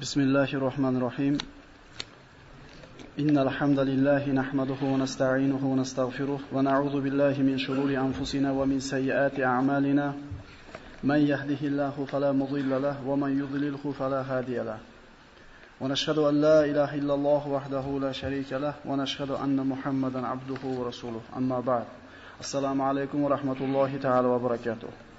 بسم الله الرحمن الرحيم. إن الحمد لله نحمده ونستعينه ونستغفره ونعوذ بالله من شرور أنفسنا ومن سيئات أعمالنا. من يهده الله فلا مضل له ومن يضلله فلا هادي له. ونشهد أن لا إله إلا الله وحده لا شريك له ونشهد أن محمدا عبده ورسوله. أما بعد السلام عليكم ورحمة الله تعالى وبركاته.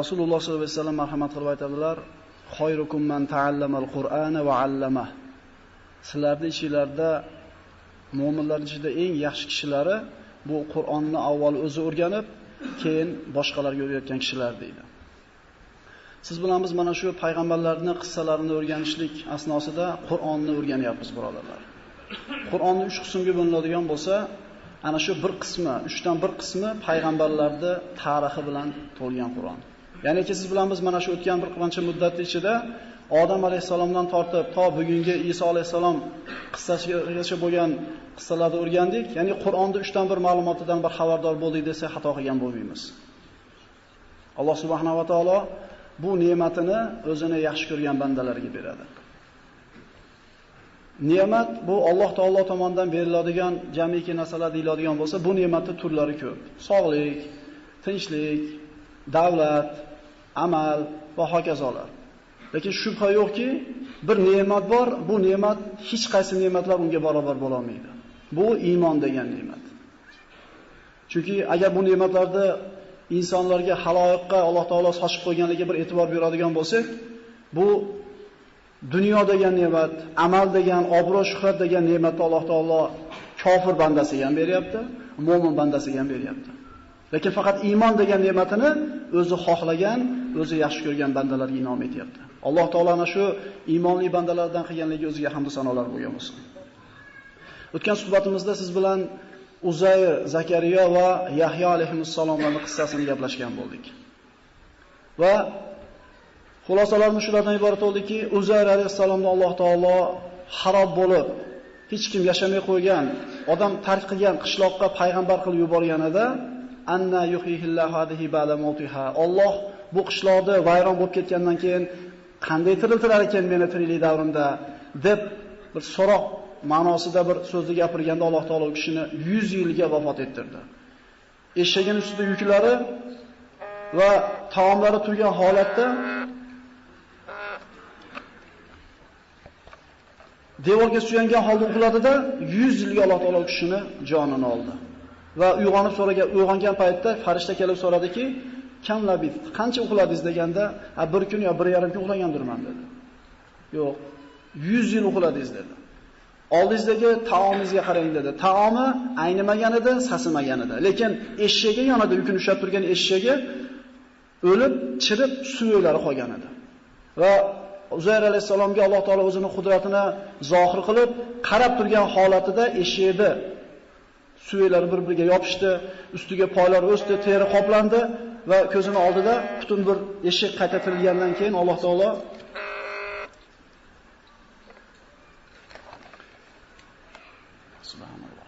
Rasululloh sollallohu alayhi vasallam marhamat qilib aytadilar: "Khoyrukum man ta'allamal Qur'ana va 'allama." Sizlarning ichingizda mu'minlarning ichida eng yaxshi kishilari bu Qur'onni avval o'zi o'rganib, keyin boshqalarga o'rgatgan kishilar deydi. Siz bilan biz mana shu payg'ambarlarning qissalarini o'rganishlik asnosida Qur'onni o'rganyapmiz, birodarlar. Qur'onni 3 qismga bo'linadigan bo'lsa, ana shu bir qismi, 3 dan bir qismi payg'ambarlarning tarixi bilan to'lgan Qur'on. Ya'niki siz bilan biz mana shu o'tgan bir qancha muddat ichida Odam alayhisalomdan tortib to bugungi Iso alayhisalom qissasigacha bo'lgan qissalarni o'rgandik. Ya'ni Qur'onda 3 dan bir ma'lumotidan bir xabardor bo'ldik desa xato qilgan bo'lmaymiz. Alloh subhanahu va taolo bu ne'matini o'zini yaxshi ko'rgan bandalariga beradi. Ne'mat bu Alloh taolo tomonidan beriladigan jamiki narsalar deyiladigan bo'lsa, bu ne'matning turlari ko'p. Sog'lik, tinchlik, davlat, amal va hokazolar. Lekin shubha yo'qki, bir ne'mat bor, bu ne'mat hech qaysi ne'matlar unga barobar bo'la olmaydi. Bu iymon degan ne'mat. Chunki agar bu ne'matlarni insonlarga haloyiqqa Alloh taolo sochib qo'yganligiga bir e'tibor beradigan bo'lsak, bu dunyo degan ne'mat, amal degan, obro' shuhrat degan ne'matni Alloh taolo kofir bandasiga ham beryapti, mu'min bandasiga ham beryapti. Lekin faqat iymon degan ne'matini o'zi xohlagan, o'zi yaxshi ko'rgan bandalarga inom etyapti. Alloh taolo shu iymonli bandalardan qilganligi o'ziga hamd sanolar bo'lgan bo'lsin. O'tgan suhbatimizda siz bilan Uzayr, Zakariya va Yahyo alayhissalomlarning qissasini gaplashgan bo'ldik. Va xulosalarimiz shulardan iborat bo'ldiki, Uzayr alayhissalomni Alloh taolo xarob bo'lib, hech kim yashamay qo'ygan, odam tark qilgan qishloqqa payg'ambar qilib yuborganida anna yuhihillahu hadihi ba'da mawtiha. Alloh bu qishloqni vayron bo'lib ketgandan keyin qanday tiriltirar ekan meni tiriklik davrimda deb bir so'roq ma'nosida bir so'zni gapirganda Alloh taolo u kishini 100 yilga vafot ettirdi. Eshagining ustida yuklari va taomlari turgan holatda devorga suyangan holda uxladida 100 yilga Alloh taolo kishini jonini oldi. Va uyg'onib so'ragan, uyg'ongan paytda farishta kelib so'radiki, "Kam labid Qancha uxladingiz?" deganda, "Ha, bir kun yo bir yarim kun uxlagandirman" dedi. "Yo'q, 100 yil uxladingiz" dedi. Oldingizdagi taomingizga qarang dedi. Taomi aynimagan edi, sasimagan edi. Lekin eshagi yonida yukini ushlab turgan eshagi o'lib, chirib, suyaklari qolgan edi. Va Uzayr alayhisalomga Alloh taolo o'zining qudratini zohir qilib, qarab turgan holatida eshakni suyaklari bir-biriga yopishdi, ustiga poylar o'sdi, teri qoplandi va ko'zini oldida butun bir eshik qayta tirilgandan keyin Alloh taolo Subhanalloh.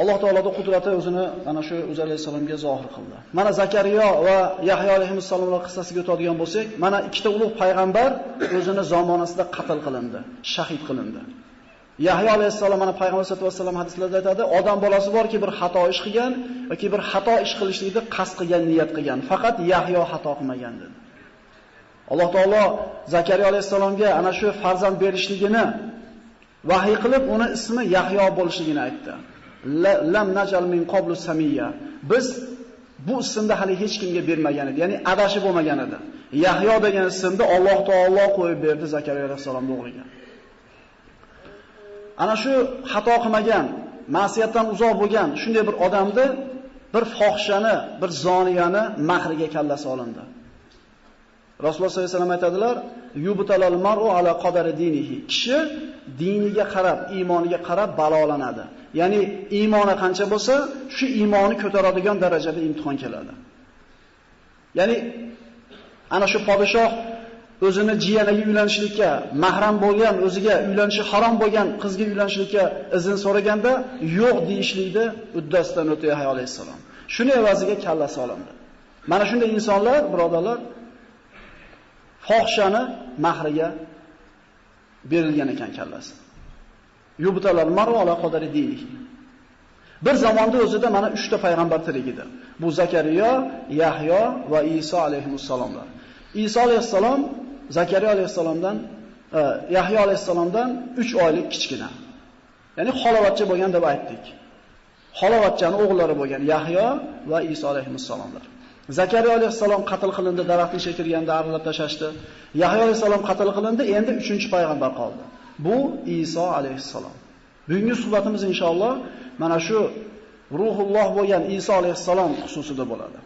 Alloh taoloning qudrati o'zini mana shu Uzayr alayhisalomga zohir qildi. Mana Zakariyo va Yahyo alayhissalomlar qissasiga o'tadigan bo'lsak, mana ikkita ulug' payg'ambar o'zini zamonasida qatl qilindi, shahid qilindi. Yahyo alayhissalom mana payg'ambar sollallohu alayhi vasallam hadislarda aytadi, odam bolasi borki bir xato ish qilgan yoki bir xato ish qilishlikni qasd qilgan, niyat qilgan. Faqat Yahyo xato qilmagan dedi. Alloh taolo Zakariya alayhissalomga ana shu farzand berishligini vahiy qilib, uni ismi Yahyo bo'lishligini aytdi. Lam najal min qablu samiyya. Biz bu ismni hali hech kimga bermagan edi, ya'ni adashib bo'lmagan edi. Yahyo degan ismni Alloh taolo qo'yib berdi Zakariya alayhissalomga o'g'liga. Ana shu xato qilmagan, ma'siyatdan uzoq bo'lgan shunday bir odamni bir fohishani, bir zoniyani mahriga kallasi olindi. Rasululloh sollallohu alayhi vasallam aytadilar: "Yubtalal mar'u ala qadari dinihi." Kishi diniga qarab, iymoniga qarab balolanadi. Ya'ni iymoni qancha bo'lsa, shu iymoni ko'taradigan darajada imtihon keladi. Ya'ni ana shu podshoh o'zini jiyaniga uylanishlikka, mahram bo'lgan, o'ziga uylanishi harom bo'lgan qizga uylanishlikka izn so'raganda yo'q deyishlikni uddasidan o'tdi Yahyo alayhisalom. Shuni evaziga kallasi olindi. Mana shunday insonlar, birodarlar, fohishani mahriga berilgan ekan kallasi. Yubtalar maru ala qadari. Bir zamonda o'zida mana 3 ta payg'ambar tirik edi. Bu Zakariya, Yahyo va Iso alayhissalomlar. Iso alayhissalom Zakariya alayhissalomdan, e, Yahyo alayhissalomdan 3 oylik kichkina. Ya'ni xolovatcha bo'lgan deb aytdik. Xolovatchaning o'g'illari bo'lgan Yahyo va Iso alayhissalomlar. Zakariya alayhissalom qatl qilindi, daraxtni shekirganda arilib tashlashdi. Yahyo alayhissalom qatl qilindi, endi 3-chi payg'ambar qoldi. Bu Iso alayhissalom. Bugungi suhbatimiz inshaalloh mana shu ruhulloh bo'lgan Iso alayhissalom xususida bo'ladi.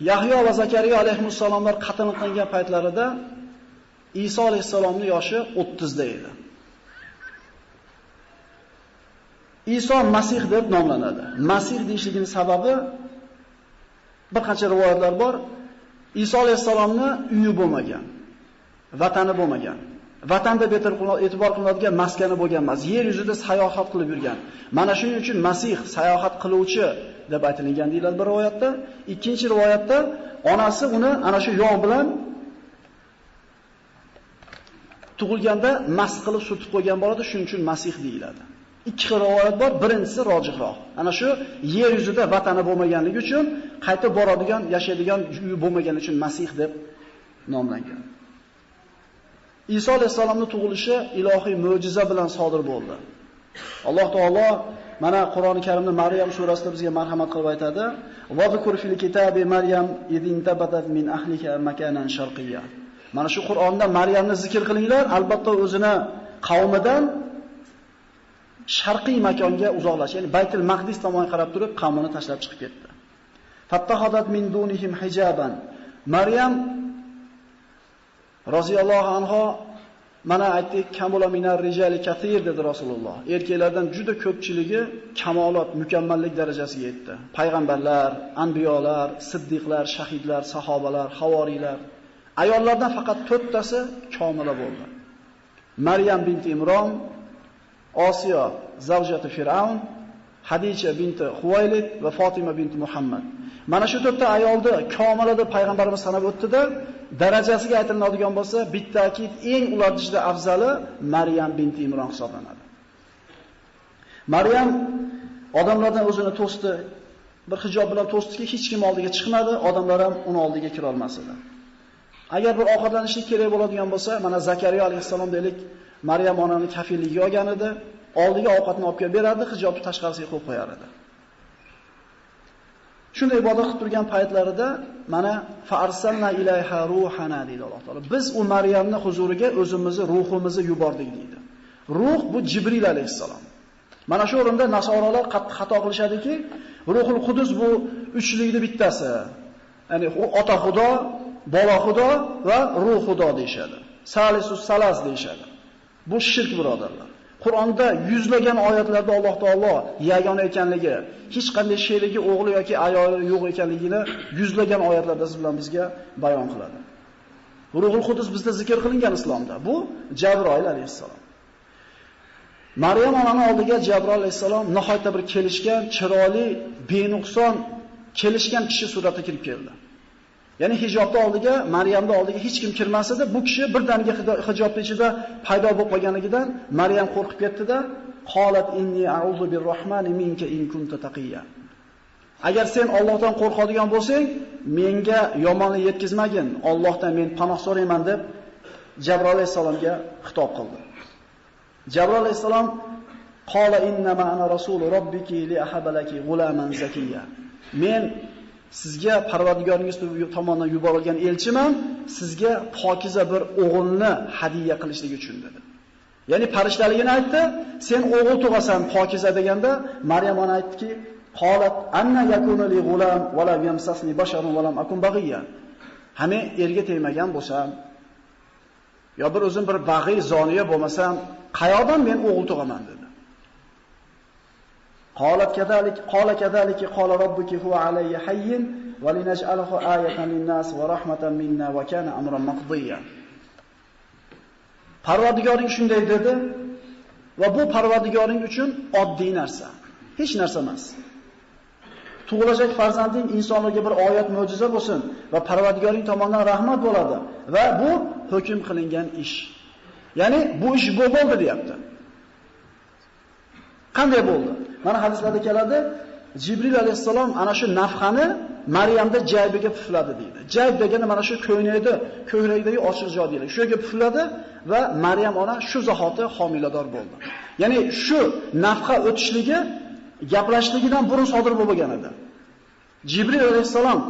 Yahyo va Zakariya alayhissalomlar qatl qilingan paytlarida Iso alayhissalomning yoshi 30 da edi. Iso Masih deb nomlanadi. Masih deyishligining sababi bir qancha rivoyatlar bor. Iso alayhissalomning uyi bo'lmagan, vatani bo'lmagan. Vatanda e'tibor qilinadigan maskani bo'lgan emas. Yer yuzida sayohat qilib yurgan. Mana shuning uchun Masih sayohat qiluvchi deb aytilgan deyiladi bir rivoyatda. Ikkinchi rivoyatda onasi uni ana shu yog' bilan tug'ilganda mast qilib sutib qo'ygan bo'ladi, shuning uchun Masih deyiladi. Ikki xil rivoyat bor, birinchisi rojihroq. Ana shu yer yuzida vatani bo'lmaganligi uchun qaytib boradigan, yashaydigan uyi bo'lmagani uchun Masih deb nomlangan. Iso alayhisolamning tug'ilishi ilohiy mo'jiza bilan sodir bo'ldi. Alloh taolo mana Qur'oni Karimda Maryam surasida bizga marhamat qilib aytadi: "Va zikur fil kitabi Maryam idin tabatat min ahliha makanan sharqiyya." Mana shu Qur'onda Maryamni zikr qilinglar, albatta o'zini qavmidan sharqiy makonga uzoqlashdi. ya'ni Baytul Maqdis tomonga qarab turib qavmini tashlab chiqib ketdi. Fattahadat min dunihim hijaban. Maryam roziyallohu anhu mana aytdik kamula minar rijali katir dedi Rasululloh. Erkaklardan juda ko'pchiligi kamolot, mukammallik darajasiga yetdi. Payg'ambarlar, anbiyolar, siddiqlar, shahidlar, sahobalar, havoriylar. Ayollardan faqat 4 tasi komila bo'ldi. Maryam bint Imron, Osiyo zavjati Fir'aun, Hadija binti Huvaylid va Fatima binti Muhammad. Mana shu to'rtta ayolni komila deb payg'ambarimiz sanab o'tdi-da, darajasiga aytiladigan bo'lsa, bittaki eng ular ichida afzali Maryam binti Imron hisoblanadi. Maryam odamlardan o'zini to'sdi, bir hijob bilan to'sdiki, hech kim oldiga chiqmadi, odamlar ham uni oldiga kira olmasdi. Agar bir ovqatlanishlik kerak bo'ladigan bo'lsa, mana Zakariya alayhissalom deylik, Maryam onani kafilligiga olgan edi, oldiga ovqatni olib kelib beradi, hijobni tashqarisiga qo'yib qo'yar edi. Shunday ibodat qilib turgan paytlarida mana farsalna ilayha ruhana deydi Alloh taolo. Biz u Maryamni huzuriga o'zimizni ruhimizni yubordik deydi. Ruh bu Jibril alayhisalom. Mana shu o'rinda nasoralar qattiq xato qilishadiki, Ruhul Qudus bu uchlikning bittasi. Ya'ni ota Xudo, bola Xudo va ruh Xudo deyshadi. Salisus salas deyshadi. Bu shirk birodarlar. Qur'onda yuzlagan oyatlarda Alloh taolo yagona ekanligi, hech qanday sherigi, o'g'li yoki ayoli yo'q ekanligini yuzlagan oyatlarda siz bilan bizga bayon qiladi. Ruhul Qudus bizda zikr qilingan islomda. Bu Jabroil alayhissalom. Maryam onani oldiga Jabroil alayhissalom nihoyatda bir kelishgan, chiroyli, benuqson kelishgan kishi suratda kirib keldi. Ya'ni hijobni oldiga, Maryamni oldiga hech kim kirmas edi. Bu kishi birdaniga hijobni ichida paydo bo'lib qolganidan Maryam qo'rqib ketdi-da, qolat inni a'udhu birrohmani minka in kunta taqiyya. Agar sen Allohdan qo'rqadigan bo'lsang, menga yomonlik yetkazmagin, Allohdan men panoh so'rayman deb Jabroil alayhisalomga xitob qildi. Jabroil alayhisalom qola innama ana rasulu robbiki li ahabalaki g'ulaman zakiyya. Men sizga Parvardigoringiz tomonidan yuborilgan elchiman, sizga pokiza bir o'g'ilni hadiya qilishlik uchun dedi. Ya'ni farishtaligini aytdi, sen o'g'il tug'asan pokiza deganda Maryam ona aytdiki, qolat anna yakunu li g'ulam va lam yamsasni basharun va lam akun baghiya. Hame erga tegmagan bo'lsam, yo bir o'zim bir bag'iy zoniya bo'lmasam, qayoqdan men o'g'il tug'aman dedi. Qolat kadalik qola kadaliki, qola robbuki huwa alayya hayyin va linaj'alahu ayatan linnas va rahmatan minna va kana amran maqdiya. Parvardigoring shunday dedi va bu Parvardigoring uchun oddiy narsa. Hech narsa emas. Tug'ilajak farzanding insonlarga bir oyat mo'jiza bo'lsin va Parvardigoring tomonidan rahmat bo'ladi va bu hukm qilingan ish. Ya'ni bu ish bo'ldi deyapti. Qanday bo'ldi? Mana hadislarda keladi, Jibril alayhissalom ana shu nafxani Maryamda jaybiga pufladi deydi. Jayb degani mana shu ko'ynakda, ko'krakdagi ochiq joy deydi. Shu yerga pufladi va Maryam ona shu zahoti homilador bo'ldi. Ya'ni shu nafqa o'tishligi gaplashligidan burun sodir bo'lgan edi. Jibril alayhissalom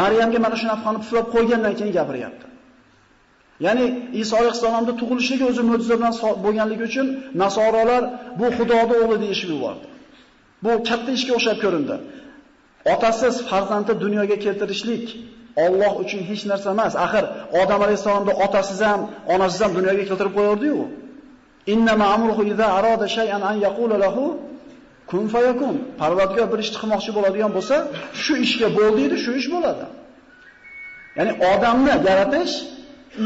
Maryamga mana shu nafqani puflab qo'ygandan keyin gapiryapti. Ya'ni Iso alayhissalomning tug'ilishligi o'zi mo'jiza bilan bo'lganligi uchun nasorolar bu Xudoning o'g'li deyishib yubordi. Bu katta ishga o'xshab ko'rindi. Otasiz farzandni dunyoga keltirishlik Alloh uchun hech narsa emas. Axir Odam alayhissalomni otasiz ham, onasiz ham dunyoga keltirib qo'yardi-yu. Inna ma'amruhu idza arada shay'an an yaqula lahu kun fayakun. Parvardigor bir ishni qilmoqchi bo'ladigan bo'lsa, shu ishga bo'l deydi, shu ish bo'ladi. Ya'ni odamni yaratish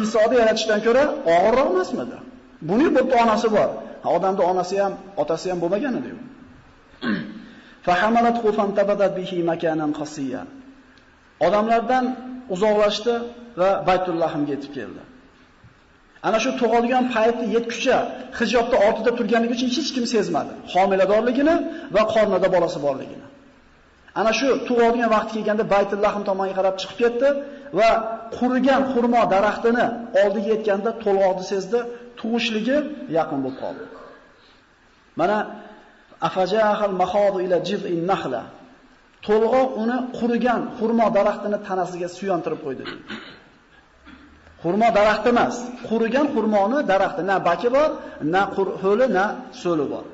Isoni yaratishdan ko'ra og'irroq emasmidi? Buni bitta onasi bor. Odamda onasi ham, otasi ham bo'lmagan edi. Fa Fahamalat khufan tabadat bihi makanan qasiya. Odamlardan uzoqlashdi va Baytullohimga yetib keldi. Ana shu tug'ilgan paytda yetguncha hijobda ortida turganligi uchun hech kim sezmadi. Homiladorligini va qornida bolasi borligini. Ana shu tug'ilgan vaqt kelganda Baytullohim tomoniga qarab chiqib ketdi va qurigan xurmo daraxtini oldiga yetganda to'lg'oqni sezdi, tug'ishligi yaqin bo'lib qoldi. Mana afajahal mahodu ila jiz'in nahla. To'lg'oq uni qurigan xurmo daraxtini tanasiga suyantirib qo'ydi. Xurmo daraxti emas, qurigan xurmoni daraxti, na baki bor, na ho'li, na so'li bor.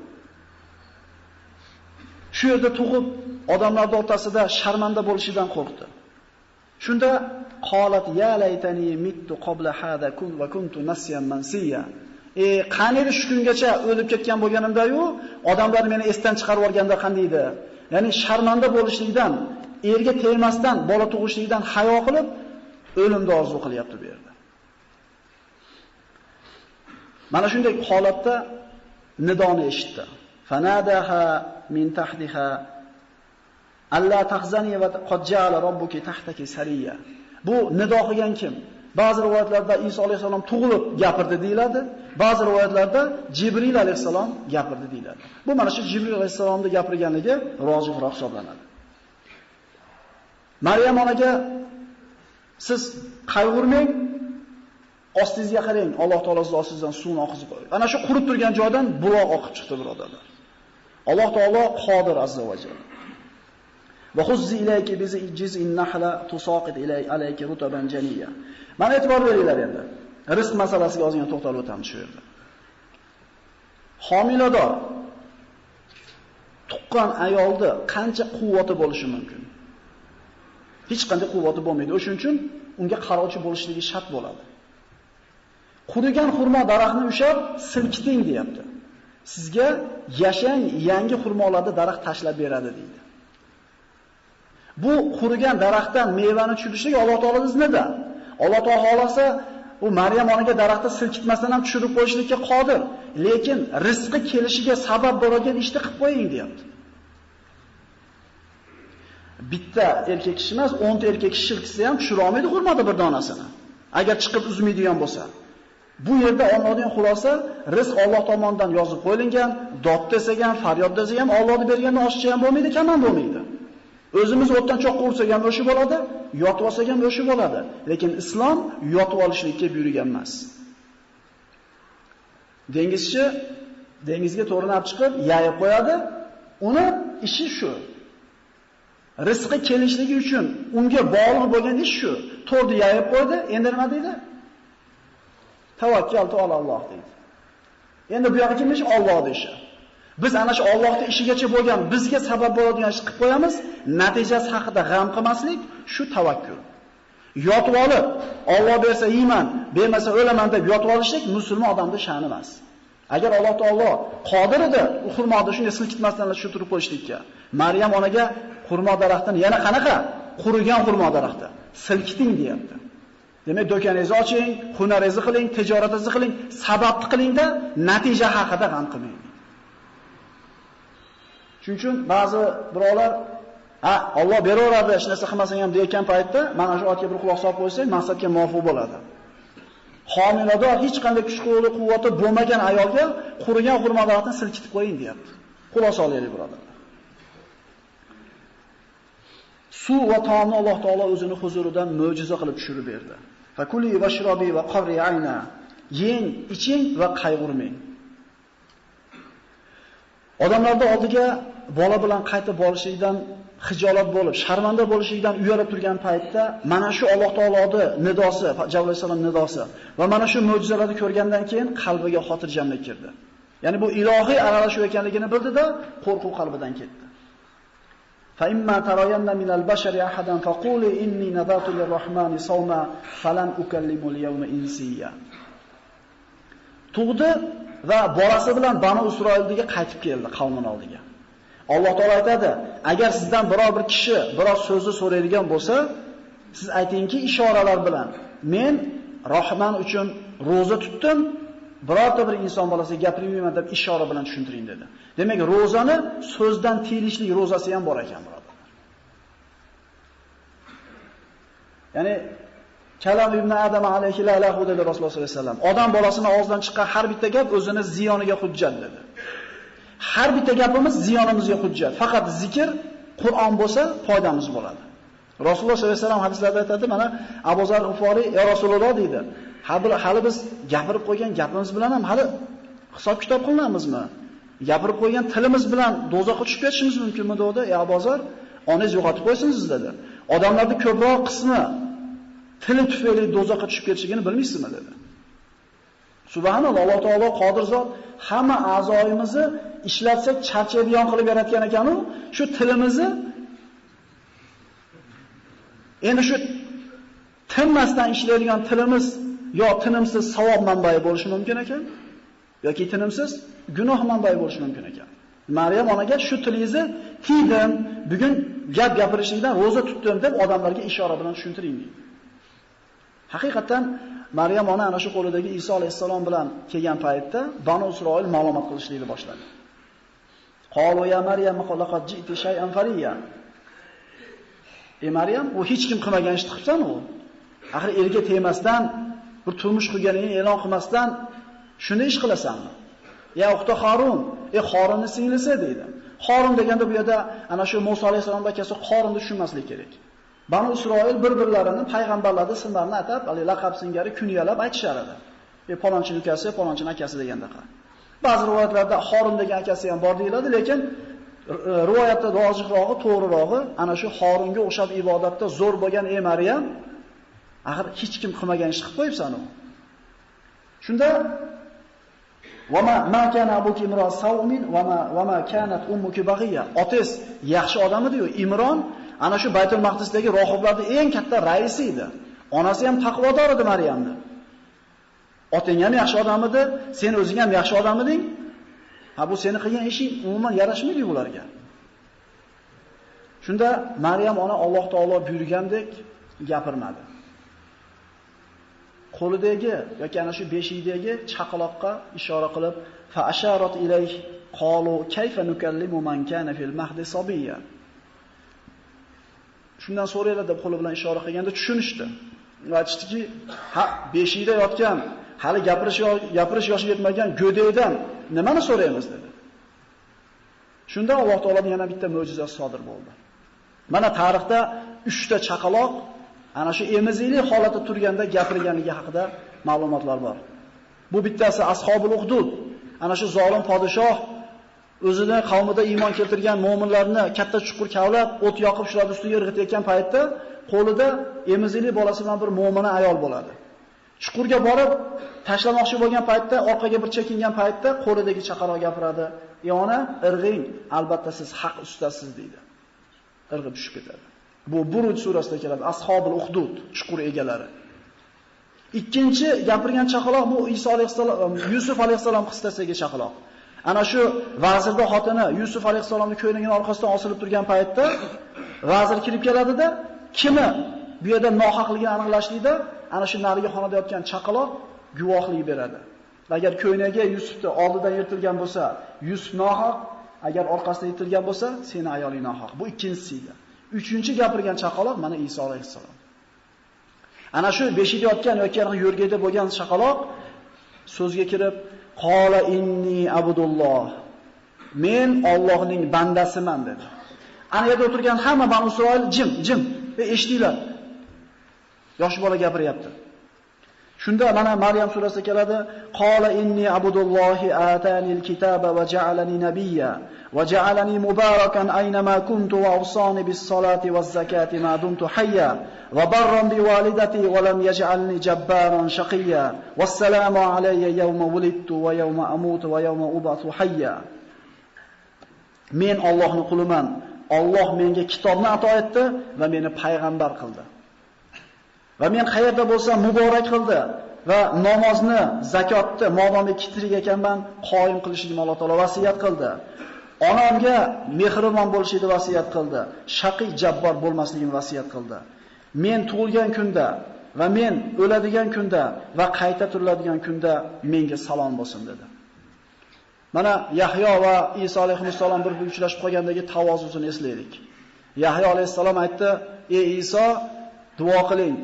Shu yerda tug'ib, odamlar o'rtasida sharmanda bo'lishidan qo'rqdi. Shunda qolat ya laytani mittu qabla hada kun va kuntu nasyan mansiya. E, qani edi shu kungacha o'lib ketgan bo'lganimda-yu, odamlar meni esdan chiqarib yuborganda qanday edi? Ya'ni sharmanda bo'lishlikdan, erga tegmasdan, bola tug'ishlikdan hayo qilib, o'limni orzu qilyapti bu yerda. Mana shunday holatda nidoni eshitdi. Fanadaha min tahtiha alla tahzani va qad ja'ala robbuki tahtaki sariya. Bu nido qilgan kim? Ba'zi rivoyatlarda Iso alayhisalom tug'ilib gapirdi deyiladi, ba'zi rivoyatlarda Jibril alayhisalom gapirdi deyiladi. Bu mana shu Jibril alayhisalomning gapirganligi rojihroq hisoblanadi. Maryam onaga siz qayg'urmang, ostingizga qarang, Alloh taolo siz ostingizdan suvni oqizib qo'ydi. Ana shu qurib turgan joydan buloq oqib chiqdi birodarlar. Alloh taolo qodir azza va jalla. Va huzzi ilayki bizi jiz'in nahla tusaqit ilay rutaban janiya. Mana e'tibor beringlar endi. Rizq masalasiga ozgina to'xtalib o'tamiz shu yerda. Homilador tuqqan ayolda qancha quvvati bo'lishi mumkin? Hech qanday quvvati bo'lmaydi. O'shuning uchun unga qarovchi bo'lishligi shart bo'ladi. Qurigan xurmo daraxtni ushab silkiting deyapti. Sizga yashang yangi xurmolarni daraxt tashlab beradi deydi. Bu qurigan daraxtdan mevani tushirishiga Alloh taolo iznida. Alloh taolo xolasa u Maryam onaga daraxtni silkitmasdan ham tushirib qo'yishlikka qodir. Lekin rizqi kelishiga sabab bo'ladigan ishni qilib qo'ying deyapti. Bitta erkak kishi emas, 10 ta erkak kishi silkitsa ham tushira olmaydi xurmada bir donasini. Agar chiqib uzmaydigan bo'lsa. Bu yerda olinadigan xulosa rizq Alloh tomonidan yozib qo'yilgan, dod desak ham, faryod desak ham Allohning bergandan oshiqcha ham bo'lmaydi, kam ham bo'lmaydi. O'zimiz o'tdan cho'qqa ursak ham o'shib bo'ladi, yotib olsak ham o'shib bo'ladi. Lekin islom yotib olishlikka buyurgan emas. Dengizchi dengizga to'g'ri olib chiqib, yayib qo'yadi. Uni ishi shu. Rizqi kelishligi uchun unga bog'liq bo'lgan ish shu. To'rni yayib qo'ydi, endi nima deydi? Tavakkal Tavakkaltu Alloh deydi. Endi bu yoqqa kim ish? Allohning. Biz ana shu Allohning ishigacha bo'lgan bizga sabab bo'ladigan ishni qilib qo'yamiz, natijasi haqida g'am qilmaslik shu tavakkul. Yotib olib, Alloh bersa yeyman, bermasa o'laman deb yotib olishlik musulmon odamning sha'ni emas. Agar Alloh taolo qodir edi, u xurmoni shunday silkitmasdan tushirib qo'yishlikka. Maryam onaga xurmo daraxtini yana qanaqa? Qurigan xurmo daraxti. Silkiting deyapti. Demak, do'koningizni oching, hunaringizni qiling, tijoratingizni qiling, sababni qilingda, natija haqida g'am qilmang. Shuning uchun ba'zi birovlar Ha, Alloh beraveradi, hech narsa qilmasang ham deyotgan paytda mana shu otga bir quloq solib qo'ysak, maqsadga muvofiq bo'ladi. Homilador hech qanday kuch-quvvati quvvati bo'lmagan ayolga qurigan xurmo daraxtini silkitib qo'ying, deyapti. Xulosa olaylik, birodarlar. Suv va taomni Alloh taolo o'zini huzuridan mo'jiza qilib tushirib berdi. Fakuli vashrobi va qarri ayna. Yeng, iching va qayg'urmang. Odamlarning oldiga bola bilan qaytib borishlikdan hijolat bo'lib, sharmanda bo'lishlikdan uyalib turgan paytda mana shu Alloh taoloning nidosi, Javl alayhisalom nidosi va mana shu mo'jizalarni ko'rgandan keyin qalbiga xotirjamlik kirdi. Ya'ni bu ilohiy aralashuv ekanligini bildida, qo'rquv qalbidan ketdi. Fa imma tarayanna minal bashari ahadan faquli inni nadatu lirrahmani sawma falan ukallimu al-yawma insiya. Tug'di va bolasi bilan Banu Isroildagi qaytib keldi qavmin oldiga. Alloh taolo aytadi, agar sizdan biror bir kishi biror so'zni so'raydigan bo'lsa, siz aytingki ishoralar bilan men Rahman uchun roza tutdim, birorta bir inson bolasiga gapirmayman deb ishora bilan tushuntiring dedi. Demak, ro'zani so'zdan tiyilishlik ro'zasi ham bor ekan, birodarlar. Ya'ni Kalam ibn Adam alayhi la lahu dedi Rasululloh sollallohu alayhi vasallam. Odam bolasining og'zidan chiqqan har bitta gap o'zini ziyoniga hujjat dedi. Har bitta gapimiz ziyonimizga hujjat. Faqat zikr, Qur'on bo'lsa foydamiz bo'ladi. Rasululloh sollallohu alayhi vasallam hadislarda aytadi, mana Abu Zar G'iforiy, "Ya Rasululloh" deydi. Hali biz gapirib qo'ygan gapimiz bilan ham hali hisob kitob qilinamizmi? Gapirib qo'ygan tilimiz bilan dozoqqa tushib ketishimiz mumkinmi dedi. "Ya Abu Zar, onangiz yo'qotib qo'ysingiz dedi. Odamlarning ko'proq qismi tili tufayli dozoqqa tushib ketishligini bilmaysizmi dedi. Subhanalloh, Alloh taolo qodir zot hamma a'zoyimizni ishlatsak charchaydigan qilib yaratgan ekan u, shu tilimizni endi shu tinmasdan ishlaydigan tilimiz yo tinimsiz savob manbai bo'lishi mumkin ekan, yoki tinimsiz gunoh manbai bo'lishi mumkin ekan. Maryam onaga shu tilingizni tiydim, bugun gap gapirishlikdan roza tutdim deb odamlarga ishora bilan tushuntiring deydi. Haqiqatan Maryam ona ana shu qo'lidagi Iso alayhisalom bilan kelgan paytda Banu Isroil ma'lumot qilishlikni boshladi. Qalu ya Maryam laqad ji'ti shay'an fariya. Ey Maryam, u hech kim qilmagan ishni qilibsan u. Axir erga tegmasdan, bir turmush qilganingni e'lon qilmasdan shuni ish qilasanmi? Ya uxta Harun, ey Harunning singlisi deydi. Harun deganda bu yerda ana shu Musa alayhisalomning akasi Harunni tushunmaslik kerak. Banu Isroil bir-birlarini payg'ambarlarning ismlarini atab, ali laqab singari kunyalab aytishar edi. E palonchining ukasi, palonchining akasi degandaqa. Ba'zi rivoyatlarda Xorim degan akasi ham bor deyiladi, lekin e, rivoyatda rojihrog'i, to'g'rirog'i ana shu Xorimga o'xshab ibodatda zo'r bo'lgan ey Maryam, axir hech kim qilmagan ish qilib qo'yibsan u. Shunda Vama ma kana abuki imro sawmin vama vama kanat ummuki baghiya. Otangiz yaxshi odam edi-yu, Imron ana shu Baytul Maqdisdagi rohiblarning eng katta raisi edi. Onasi ham taqvodor edi Maryamni. Otang ham yaxshi odam edi, sen o'zing ham yaxshi odam eding. Ha bu seni qilgan ishing umuman yarashmaydi ularga. Shunda Maryam ona Alloh taolo buyurgandek gapirmadi. Qo'lidagi yoki ana shu beshikdagi chaqaloqqa ishora qilib, fa asharat ilayh qalu kayfa nukallimu man kana fil mahdi sabiyya. Shundan so'raylar deb qo'li bilan ishora qilganda tushunishdi. Va aytishdiki, ha, beshikda yotgan, hali gapirish gapirish yoshi yetmagan go'daydan nimani so'raymiz dedi. Shunda Alloh taolaning yana bitta mo'jizasi sodir bo'ldi. Mana tarixda 3 ta chaqaloq ana shu emizikli holatda turganda gapirganligi haqida ma'lumotlar bor. Bu bittasi Ashobul Uhdud, ana shu zolim podshoh o'zini qavmida iymon keltirgan mu'minlarni katta chuqur kavlab, o't yoqib shular ustiga irg'itayotgan paytda qo'lida emizikli bolasi bilan bir mu'mina ayol bo'ladi. Chuqurga borib tashlamoqchi bo'lgan paytda, orqaga bir chekingan paytda qo'lidagi chaqaloq gapiradi. "Yona, irg'ing, albatta siz haq ustasiz" deydi. Irg'ib tushib ketadi. Bu Buruj surasida keladi. Ashobul Uhdud, chuqur egalari. Ikkinchi gapirgan chaqaloq bu Iso alayhissalom, um, Yusuf alayhissalom qissasidagi chaqaloq. Ana shu vazirda xotini Yusuf alayhissalomni ko'ynigining orqasidan osilib turgan paytda vazir kirib keladida, kimi bu yerda nohaqligini aniqlashlikda ana shu narigi xonada yotgan chaqaloq guvohlik beradi. Agar ko'ynagi Yusufni oldidan yirtilgan bo'lsa, Yusuf nohaq, agar orqasidan yirtilgan bo'lsa, seni ayoling nohaq. Bu ikkinchisi edi. Uchinchi gapirgan chaqaloq mana Iso alayhissalom. Ana shu beshikda yotgan yoki yo'rgada bo'lgan chaqaloq so'zga kirib, qola inni abudulloh. Men Allohning bandasiman dedi. Ana yerda o'tirgan hamma Banu Isroil jim, jim. Ve eshitinglar. Yosh bola gapiryapti. Shunda mana Maryam surasida keladi: "Qola inni abudullohi atanil kitaba va ja'alani nabiyya va ja'alani mubarakan aynama kuntu va usani bis solati va zakati ma dumtu hayya va barran bi walidati va lam yaj'alni jabbaran shaqiyya va assalamu alayya yawma wulidtu va yawma amutu va yawma ubathu hayya." Men Allohning quliman. Alloh menga kitobni ato etdi va meni payg'ambar qildi. Va men qayerda bo'lsam muborak qildi va namozni, zakotni modomiki tirik ekanman, qoyim qilishimni Alloh taolo vasiyat qildi. Onamga mehribon bo'lishni vasiyat qildi. Shaqiy jabbor bo'lmasligini vasiyat qildi. Men tug'ilgan kunda va men o'ladigan kunda va qayta turiladigan kunda menga salom bo'lsin dedi. Mana Yahyo va Iso alayhissalom bir uchrashib qolgandagi tavozusini eslaylik. Yahyo alayhissalom aytdi: "Ey Iso, duo qiling.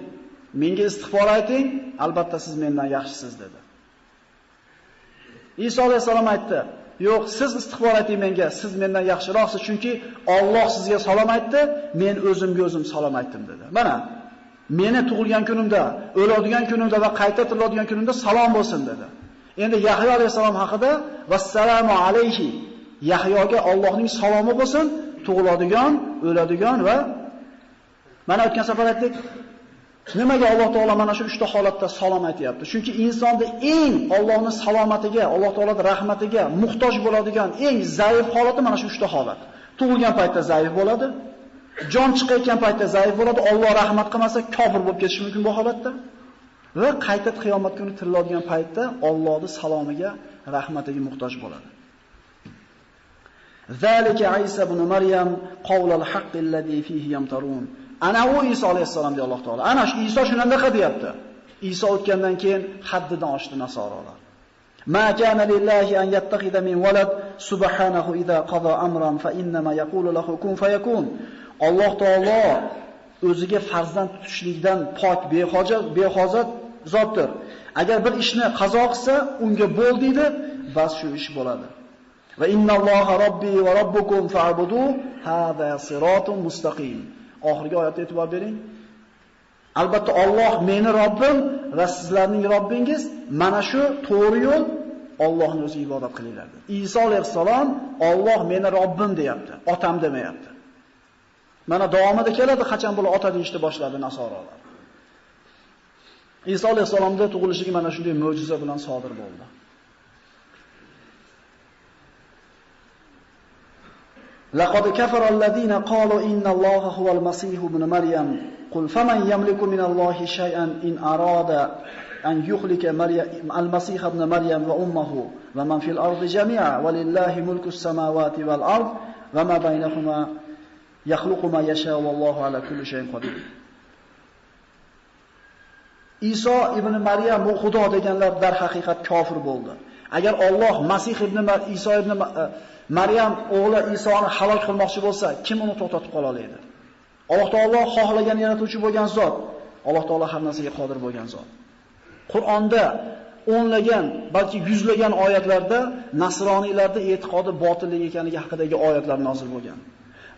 Menga istig'for ayting, albatta siz mendan yaxshisiz" dedi. Iso alayhisalom aytdi: "Yo'q, siz istig'for ayting menga, siz mendan yaxshiroqsiz, chunki Alloh sizga salom aytdi, men o'zimga o'zim salom aytdim" dedi. Mana meni tug'ilgan kunimda, o'ladigan kunimda va qayta tiriladigan kunimda salom bo'lsin dedi. Endi Yahyo alayhisalom haqida vassalomu alayhi Yahyoga Allohning salomi bo'lsin, tug'iladigan, o'ladigan va mana o'tgan safar aytdik, Nimaga Alloh taolo mana shu 3 ta holatda salom aytayapti? Chunki insonda eng Allohning salomatiga, Alloh taoloning rahmatiga muhtoj bo'ladigan eng zaif holati mana shu 3 ta holat. Tug'ilgan paytda zaif bo'ladi, jon chiqayotgan paytda zaif bo'ladi, Alloh rahmat qilmasa kofir bo'lib ketishi mumkin bu holatda. Va qayta qiyomat kuni tiriladigan paytda Allohning salomiga, rahmatiga muhtoj bo'ladi. Zalika Isa ibn Maryam qawlal haqqi allazi fihi yamtarun. Ana u Iso alayhissalom deydi Alloh taolo. Ana shu Iso shunaqa deyapti. Iso o'tgandan keyin haddidan oshdi nasorolar. Ma kana lillahi an yattakhidha min walad subhanahu idza qada amran fa innama yaqulu lahu kun fayakun. Alloh taolo o'ziga farzand tutishlikdan pok, behojat, behozat zotdir. Agar bir ishni qazo qilsa, unga bo'l deydi, bas shu ish bo'ladi. Va innalloha robbi va robbukum fa'budu hada siratun mustaqim. Oxirgi oyatga e'tibor bering. Albatta Alloh meni Robbim va sizlarning Robbingiz mana shu to'g'ri yo'l Allohni o'zi ibodat qilinglar. Iso alayhissalom Alloh meni Robbim deyapti, otam demayapti. Mana davomida keladi qachon bular ota deyishni boshladi nasorolar. Iso alayhissalomda tug'ilishigi mana shunday mo'jiza bilan sodir bo'ldi. لقد كفر الذين قالوا إن الله هو المسيح ابن مريم قل فمن يملك من الله شيئا إن أراد أن يخلق مريم المسيح ابن مريم وأمه ومن في الأرض جميعا ولله ملك السماوات والأرض وما بينهما يخلق ما يشاء والله على كل شيء قدير Iso ibn Maryam bu Xudo deganlar dar haqiqat kofir bo'ldi. Agar Alloh Masih ibn Iso ibn e, Maryam o'g'li Isoni halok qilmoqchi bo'lsa, kim uni to'xtatib qola oladi? Alloh taolo xohlagan yaratuvchi bo'lgan zot, Alloh taolo har narsaga qodir bo'lgan zot. Qur'onda o'nlagan, balki yuzlagan oyatlarda nasroniylarda e'tiqodi botillik ekanligi haqidagi oyatlar nozil bo'lgan.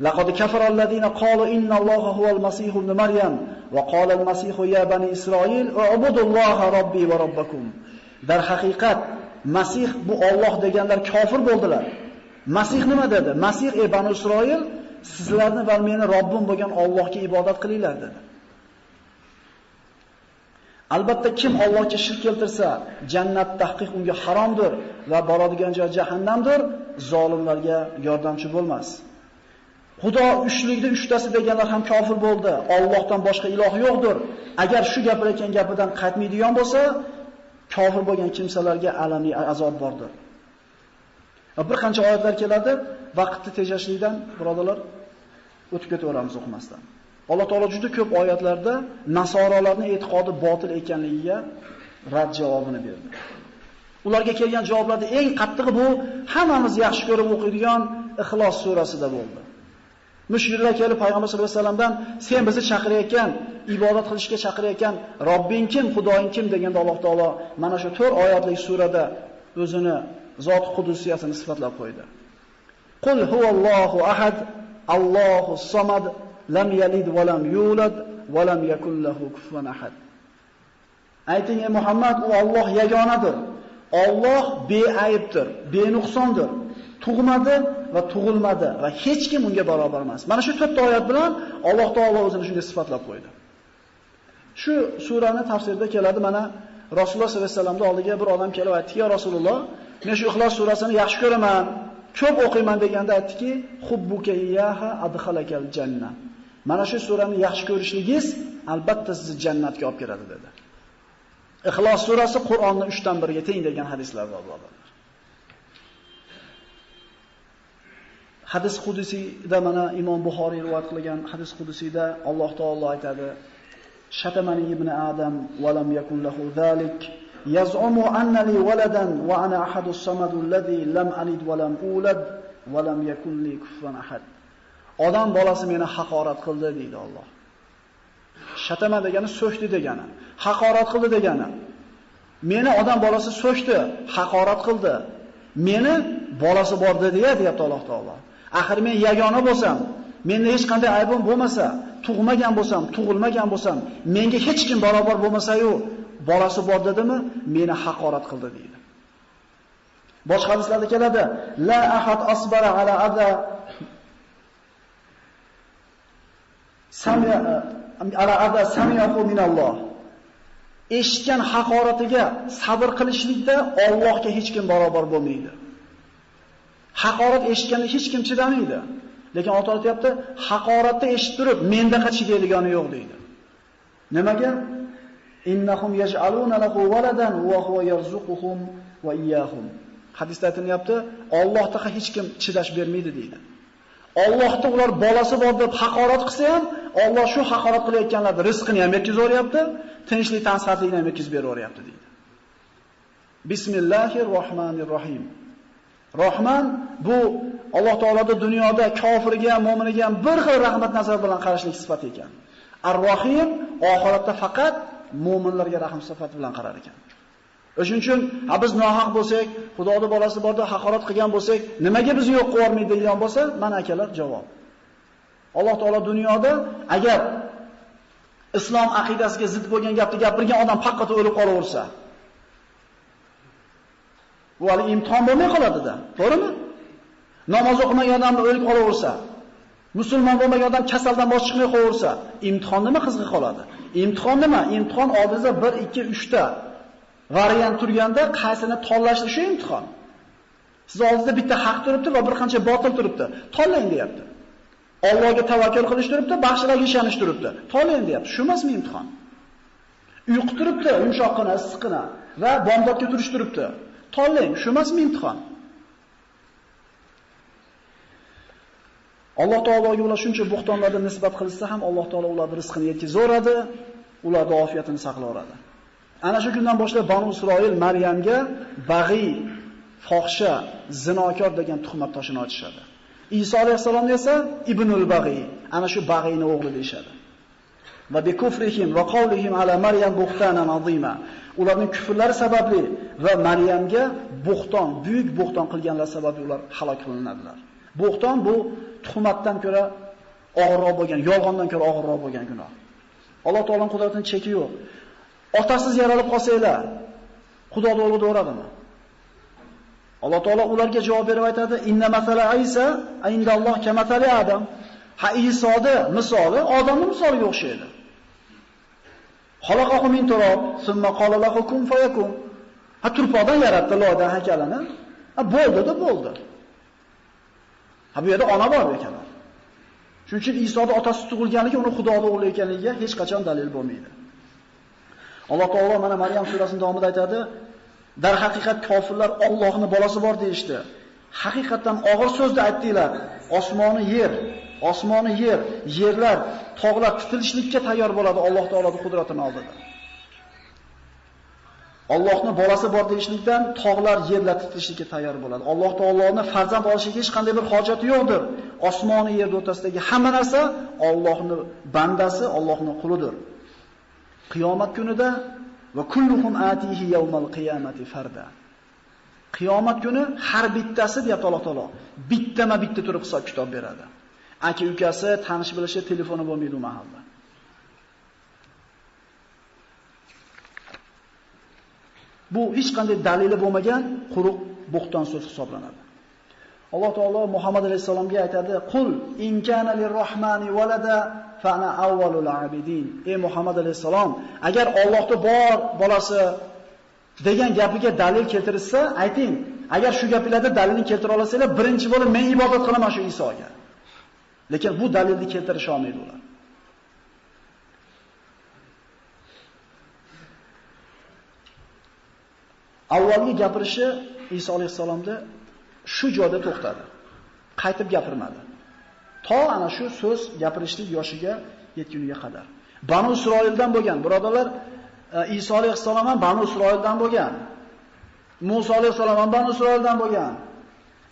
Laqad kafara allazina qalu innalloha huval masih ibn Maryam va qala al-masih ya bani Isroil ubudulloha robbi va robbakum. Dar haqiqat Masih bu Alloh deganlar kofir bo'ldilar. Masih nima dedi? Masih ey Banu Isroil, sizlarni va meni Robbim bo'lgan Allohga ibodat qilinglar dedi. Albatta kim Allohga shirk keltirsa, jannat tahqiq unga haromdir va boradigan joy jahannamdir, zolimlarga yordamchi bo'lmas. Xudo uchlikda uchtasi deganlar ham kofir bo'ldi. Allohdan boshqa iloh yo'qdir. Agar shu gapirayotgan gapidan qaytmaydigan bo'lsa, kofir bo'lgan kimsalarga alamli azob bordir. Va bir qancha oyatlar keladi, vaqtni tejashlikdan, birodalar, o'tib ketaveramiz o'qimasdan. Alloh taolo juda ko'p oyatlarda nasorolarning e'tiqodi botil ekanligiga rad javobini berdi. Ularga kelgan javoblarda eng qattig'i bu hammamiz yaxshi ko'rib o'qiydigan Ixlos surasida bo'ldi. Mushriklar kelib payg'ambar sollallohu alayhi vasallamdan sen bizni chaqirayotgan, ibodat qilishga chaqirayotgan Robbing kim, Xudoing kim deganda Alloh taolo mana shu 4 oyatlik surada o'zini zot qudusiyasini sifatlab qo'ydi. Qul huvallohu ahad, Allohu samad, lam yalid va lam yulad va lam yakul lahu kufuwan ahad. Ayting ey Muhammad, u Alloh yagonadir. Alloh beaybdir, benuqsondir. Tug'madi va tug'ilmadi va hech kim unga barobar emas. Mana shu to'rtta oyat bilan Alloh taolo o'zini shunday sifatlab qo'ydi. Shu surani tafsirida keladi mana Rasululloh sollallohu alayhi vasallamning oldiga bir odam kelib aytdi: "Ya Rasululloh, men shu Ixlos surasini yaxshi ko'raman, ko'p o'qiyman" deganda aytdiki: "Hubbuka iyyaha adkhalakal janna." Mana shu surani yaxshi ko'rishligingiz albatta sizni jannatga olib kiradi dedi. Ixlos surasi Qur'onning 3 dan 1 ga teng degan hadislar bor birodarlar. Hadis qudusiyda mana Imom Buxoriy rivoyat qilgan hadis qudusiyda Alloh taolo aytadi: "Shatamani ibn Adam va lam yakun lahu zalik" yaz'umu annali waladan wa ana ahadus samadu alladhi lam alid wa lam ulad va lam yakun li kufuwan ahad. Odam bolasi meni haqorat qildi deydi Alloh. Shatama degani so'chdi degani, haqorat qildi degani. Meni odam bolasi so'chdi, haqorat qildi. Meni bolasi bor dedi, deyapti Alloh taolo. Axir men yagona bo'lsam, menda hech qanday aybim bo'lmasa, tug'magan bo'lsam, tug'ilmagan bo'lsam, menga hech kim barobar bo'lmasa-yu, bolasi bor dedimi, meni haqorat qildi deydi. Boshqa hadislarda keladi: La ahad asbara ala adha samia ala adha samiyahu minalloh. Eshitgan haqoratiga sabr qilishlikda Allohga hech kim barobar bo'lmaydi. Haqorat eshitganda hech kim chidamaydi. Lekin ota aytayapti, haqoratni eshitib turib, mendaqa chidaydigani yo'q deydi. Nimaga? Innahum yaj'aluna lahu waladan wa huwa yarzuquhum va iyyahum. Hadisda aytilyapti, Allohga hech kim chidash bermaydi deydi. Allohda ular bolasi bor deb haqorat qilsa ham, Alloh shu haqorat qilayotganlarga rizqini ham yetkazib o'ryapti, tinchlik, tansihatlikni ham yetkazib berib deydi. Bismillahir rohmanir rohim. Rahman bu Alloh taolada dunyoda kofirga ham, mu'miniga ham bir xil rahmat nazar bilan qarashlik sifati ekan. Ar-Rahim oxiratda faqat mu'minlarga rahm sifati bilan qarar ekan. O'shuning uchun, ha biz nohaq bo'lsak, Xudoning bolasi borda haqorat qilgan bo'lsak, nimaga bizni yo'q qilib degan bo'lsa, mana akalar javob. Alloh taolo dunyoda agar islom aqidasiga zid bo'lgan gapni gapirgan odam faqat o'lib qolaversa, Bu hali imtihon bo'lmay qoladi-da. To'g'rimi? Namoz o'qimagan odam o'lib qolaversa, musulmon bo'lmagan odam kasaldan bosh chiqmay qolaversa, imtihon nima qizg'i qoladi? Imtihon nima? Imtihon oldingizda 1, 2, 3 ta variant turganda qaysini tanlashni shu imtihon. Siz oldingizda bitta haq turibdi va bir qancha botil turibdi. Tanlang deyapti. Allohga tavakkul qilish turibdi, baxshilarga ishonish turibdi. Tanlang deyapti. Shu emasmi imtihon? Uyqu turibdi, yumshoqqina, issiqqina va bomdodga turish turibdi. Tanlang, shu emasmi imtihon? Alloh taologa ular shuncha buxtonlarga nisbat qilsa ham Alloh taolo ularning rizqini yetkazoradi, ularning ofiyatini saqlayveradi. Ana shu kundan boshlab Banu Isroil Maryamga bag'iy, fohsha, zinokor degan tuhmat toshini ochishadi. Iso alayhisalomni esa ibnul bag'iy, ana shu bag'iyni o'g'li deyshadi. Va bi kufrihim va qawlihim ala Maryam buhtanan azima. Ularning kufrlari sababli va Maryamga bo'xton, buyuk bo'xton qilganlar sababli ular halok qilinadilar. Bo'xton bu tuhmatdan ko'ra og'irroq bo'lgan, yolg'ondan ko'ra og'irroq bo'lgan gunoh. Alloh taolaning qudratining cheki yo'q. Otasiz yaralib qolsanglar, Xudo o'g'li bo'ladimi? Alloh taolo ularga javob berib aytadi: "Inna masala Isa indalloh kamatali Adam." Ha Isoda misoli odamning misoliga o'xshaydi. Xalaqahu min turob, summa qala lahu kun fayakun. Ha turpoqdan yaratdi loydan haykalini. Ha bo'ldi-da bo'ldi. Ha bu yerda ona bor ekanlar. Shuning uchun Isoning otasi tug'ilganligi uni Xudoning o'g'li ekanligiga hech qachon dalil bo'lmaydi. Alloh taolo mana Maryam surasining davomida aytadi: "Dar haqiqat kofirlar Allohning bolasi bor deyishdi. Haqiqatan og'ir so'zni aytdinglar. Osmoni yer, osmoni yer, yerlar, tog'lar titilishlikka tayyor bo'ladi Alloh taoloning qudratini oldida." Allohning bolasi bor deyishlikdan tog'lar, yerlar titilishlikka tayyor bo'ladi. Alloh taoloning farzand olishiga hech qanday bir hojati yo'qdir. Osmoni yer o'rtasidagi hamma narsa Allohning bandasi, Allohning qulidir. Qiyomat kunida va kulluhum atihi yawmal qiyamati farda. Qiyomat kuni har bittasi deyapti Alloh taolo, bittama-bitta turib hisob kitob beradi. Aka ukasi, tanish bilishi telefoni bo'lmaydi u mahalda. Bu hech qanday dalili bo'lmagan quruq bo'xton so'z hisoblanadi. Alloh taolo Muhammad alayhisalomga aytadi: "Qul in kana lirrohmani walada fa ana awwalul abidin." Ey Muhammad alayhisalom, agar Allohda bor bolasi degan gapiga dalil keltirsa, ayting. Agar shu gaplarga dalilni keltira olasanglar, birinchi bo'lib men ibodat qilaman shu Isoga. Lekin bu dalilni keltirish olmaydi ular. Avvalgi gapirishi Iso alayhisalomda shu joyda to'xtadi. Qaytib gapirmadi. To ana shu so'z gapirishlik yoshiga yetguniga qadar. Banu Isroildan bo'lgan, birodarlar, e, Iso alayhissalom ham Banu Isroildan bo'lgan. Musa alayhissalom ham Banu Isroildan bo'lgan.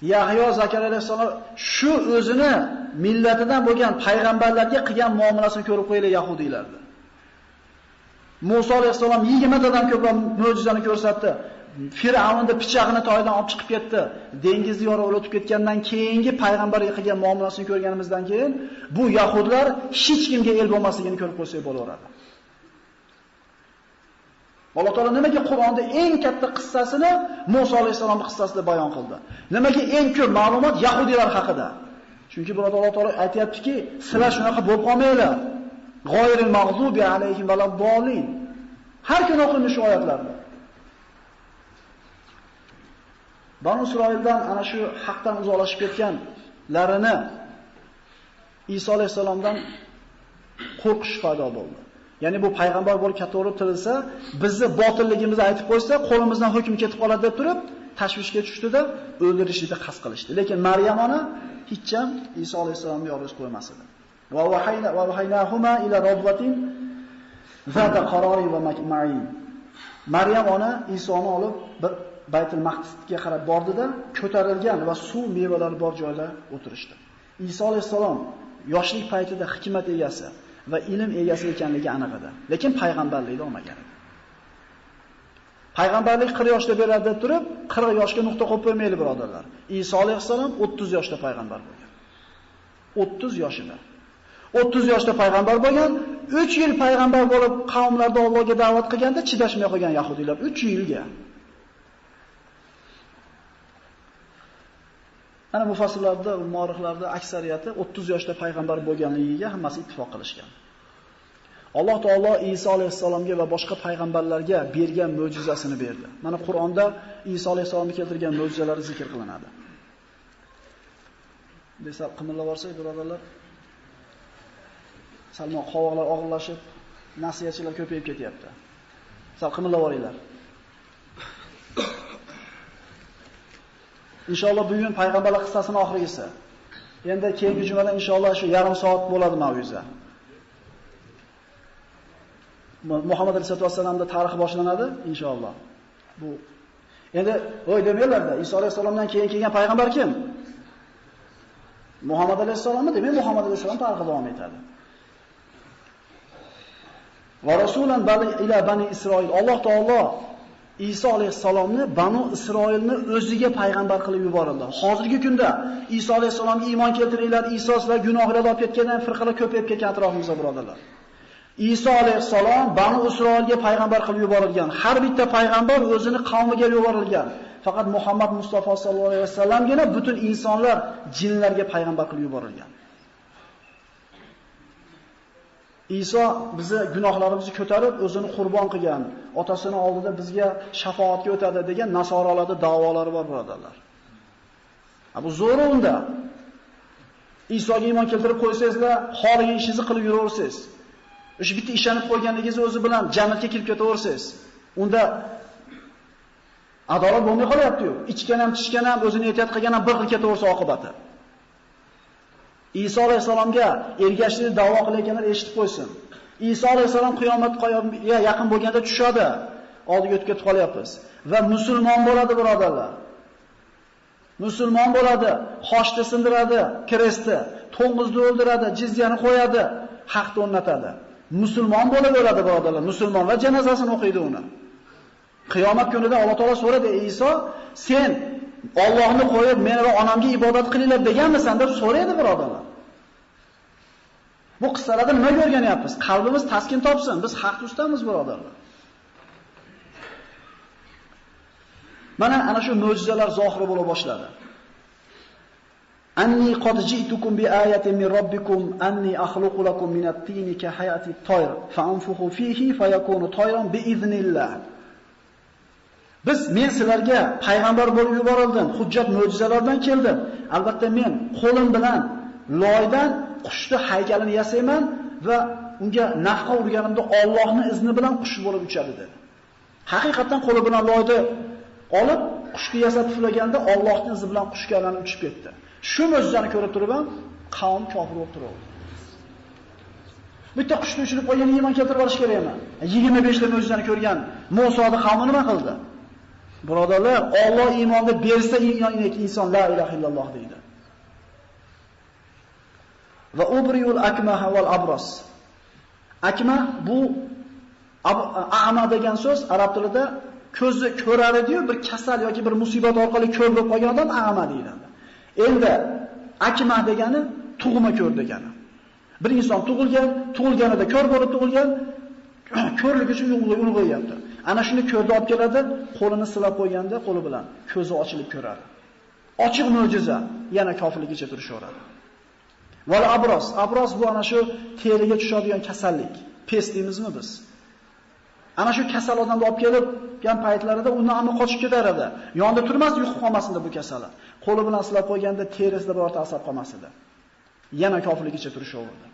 Yahyo Zakariya alayhissalom shu o'zini millatidan bo'lgan payg'ambarlarga qilgan muomalasini ko'rib qo'yinglar yahudiylarni. Musa alayhissalom 20 tadan ko'proq mo'jizani ko'rsatdi. Fir'avnning pichog'ini toydan olib chiqib ketdi. Dengizni yorib o'tib ketgandan keyingi payg'ambarga qilgan muomalasini ko'rganimizdan keyin bu yahudlar hech kimga el bo'lmasligini ko'rib qo'ysak bo'laveradi. Alloh taolo nimaga Qur'onda eng katta qissasini Musa alayhisolamning qissasida bayon qildi? Nimaga eng ko'p ma'lumot yahudiylar haqida? Chunki biroda Alloh taolo aytayaptiki, sizlar shunaqa bo'lib qolmanglar. G'oyril mag'zubi alayhim valaddallin. Har kuni o'qildi shu oyatlarni. Banu Isroildan ana shu haqdan uzoqlashib ketganlarini Iso alayhisalomdan qo'rqish paydo bo'ldi. Ya'ni bu payg'ambar bo'lib kattaverib tirilsa, bizni botilligimizni aytib qo'ysa, qo'limizdan hukm ketib qoladi deb turib, tashvishga tushdida o'ldirishni qasd qilishdi. Lekin Maryam ona hech ham Iso alayhisolamni yolg'iz qo'ymas edi. Va vahayna va vahaynahuma ila robbatin zata qarori va ma'in. Maryam ona Isoni olib bir Baytul Maqdisga qarab bordida, ko'tarilgan va suv mevalari bor joyda o'tirishdi. Iso alayhisalom yoshlik paytida hikmat egasi va ilm egasi ekanligi aniq edi, lekin payg'ambarlikni olmagan edi. Payg'ambarlik 40 yoshda beradi deb turib, 40 yoshga nuqta qo'yib qo'ymaylik birodarlar. Iso alayhissalom 30 yoshda payg'ambar bo'lgan. 30 yoshida. 30 yoshda payg'ambar bo'lgan, 3 yil payg'ambar bo'lib qavmlarni Allohga da'vat qilganda chidashmay qolgan yahudiylar 3 yilga. Ana mufassirlarda, muorixlarda aksariyati 30 yoshda payg'ambar bo'lganligiga hammasi ittifoq qilishgan. Alloh taolo Iso alayhisalomga va boshqa payg'ambarlarga bergan mo'jizasini berdi. Mana Qur'onda Iso alayhisalomga keltirgan mo'jizalar zikr qilinadi. Desa qimillab borsak, birodarlar, salmoq qovoqlar og'irlashib, nasiyachilar ko'payib ketyapti. Sal qimillab olinglar. Inshaalloh bugun payg'ambarlar qissasining oxirgisi. Endi keyingi jumada inshaalloh shu yarim soat bo'ladi mavzuza. Muhammad alayhisolatu vasallamda tarix boshlanadi inshaalloh. Bu endi o'y demanglarda, Iso alayhisalomdan keyin kelgan payg'ambar kim? Muhammad alayhisalommi? Demak, Muhammad alayhisalom tarixi davom etadi. Va rasulan bali ila bani Isroil. Alloh taolo Iso alayhissalomni Banu Isroilni o'ziga payg'ambar qilib yuborildi. Hozirgi kunda Iso alayhisalomga iymon keltiringlar, Iso sizlar gunohlarni olib ketgandan firqalar ko'payib ketgan atrofimizda birodarlar. Iso alayhissalom Banu Isroilga payg'ambar qilib yuborilgan. Har bitta payg'ambar o'zini qavmiga yuborilgan. Faqat Muhammad Mustafa sallallohu alayhi vasallamgina butun insonlar, jinlarga payg'ambar qilib yuborilgan. Iso bizni gunohlarimizni ko'tarib, o'zini qurbon qilgan, otasini oldida bizga shafoatga o'tadi degan nasoralarda da'volari bor birodarlar. Bu zo'ri unda. Isoga iymon keltirib qo'ysangizlar, xohlagan ishingizni qilib yuraversangiz. O'sha bitta ishonib qo'yganingiz o'zi bilan jannatga kirib ketaversangiz. Unda adolat bo'lmay qolyapti-yu. Ichgan ham, tishgan ham, o'zini ehtiyot qilgan ham bir xil ketaversa oqibati. Iso alayhisalomga ergashishni da'vo qilayotganlar eshitib qo'ysin. Iso alayhisalom qiyomat qoyamiga yaqin bo'lganda tushadi. Oldiga o'tib ketib qolyapmiz. Va musulmon bo'ladi, birodarlar. Musulmon bo'ladi, xoshni sindiradi, krestni, to'ng'izni o'ldiradi, jizyani qo'yadi, haqni o'rnatadi. Musulmon bo'lib o'ladi, birodarlar. Musulmon va janozasini o'qiydi uni. Qiyomat kunida Alloh taolo so'radi, Iso, sen Allohni qo'yib, meni va onamga ibodat qilinglar deganmisan deb so'raydi, birodarlar. Bu qissalarda nima o'rganyapmiz? Qalbimiz taskin topsin. Biz haqni ustamiz, birodarlar. Mana ana shu mo'jizalar zohir bo'la boshladi. Anni qad ji'tukum bi ayatin min robbikum anni akhluqu lakum min at-tini ka hayati at-tayr fa anfukhu fihi fayakunu tayran bi iznillah. Biz men sizlarga payg'ambar bo'lib yuborildim, hujjat mo'jizalardan keldim. Albatta men qo'lim bilan loydan qushni haykalini yasayman va unga nafqa urganimda Allohning izni bilan qush bo'lib uchadi dedi. Haqiqatan qo'li bilan loyni olib qushni yasab ulaganda Allohning izi bilan qushga aylanib uchib ketdi. Shu mo'jizani ko'rib turib ham qavm kofir bo'lib turdi. Bitta qushni uchirib qo'ygan iymon keltirib olish kerakmi? 25 ta mo'jizani ko'rgan Musoni qavmi nima qildi? Birodarlar, Alloh iymonni bersa inson la ilaha illalloh deydi. Va ubriyul akmaha val abros. Akma bu a'ma degan so'z arab tilida ko'zi ko'radi edi bir kasal yoki bir musibat orqali ko'r bo'lib qolgan odam a'ma deyiladi. Endi akma degani tug'ma ko'r degani. Bir inson tug'ilgan, tug'ilganida ko'r bo'lib tug'ilgan, ko'rlik uchun ulg'ayapti. Ana shuni ko'rda olib keladi, qo'lini silab qo'yganda qo'li bilan ko'zi ochilib ko'radi. Ochiq mo'jiza, yana kofirlikka turishaveradi. Val abros, abros bu ana shu teriga tushadigan kasallik. Pes deymizmi biz? Ana shu kasal odamni olib kelib, gan paytlarida undan ammo qochib ketar edi. Yonda turmas, yuqib qolmasin deb bu kasali. Qo'li bilan silab qo'yganda terisida birorta asar qolmas edi. Yana turish turishaverdi.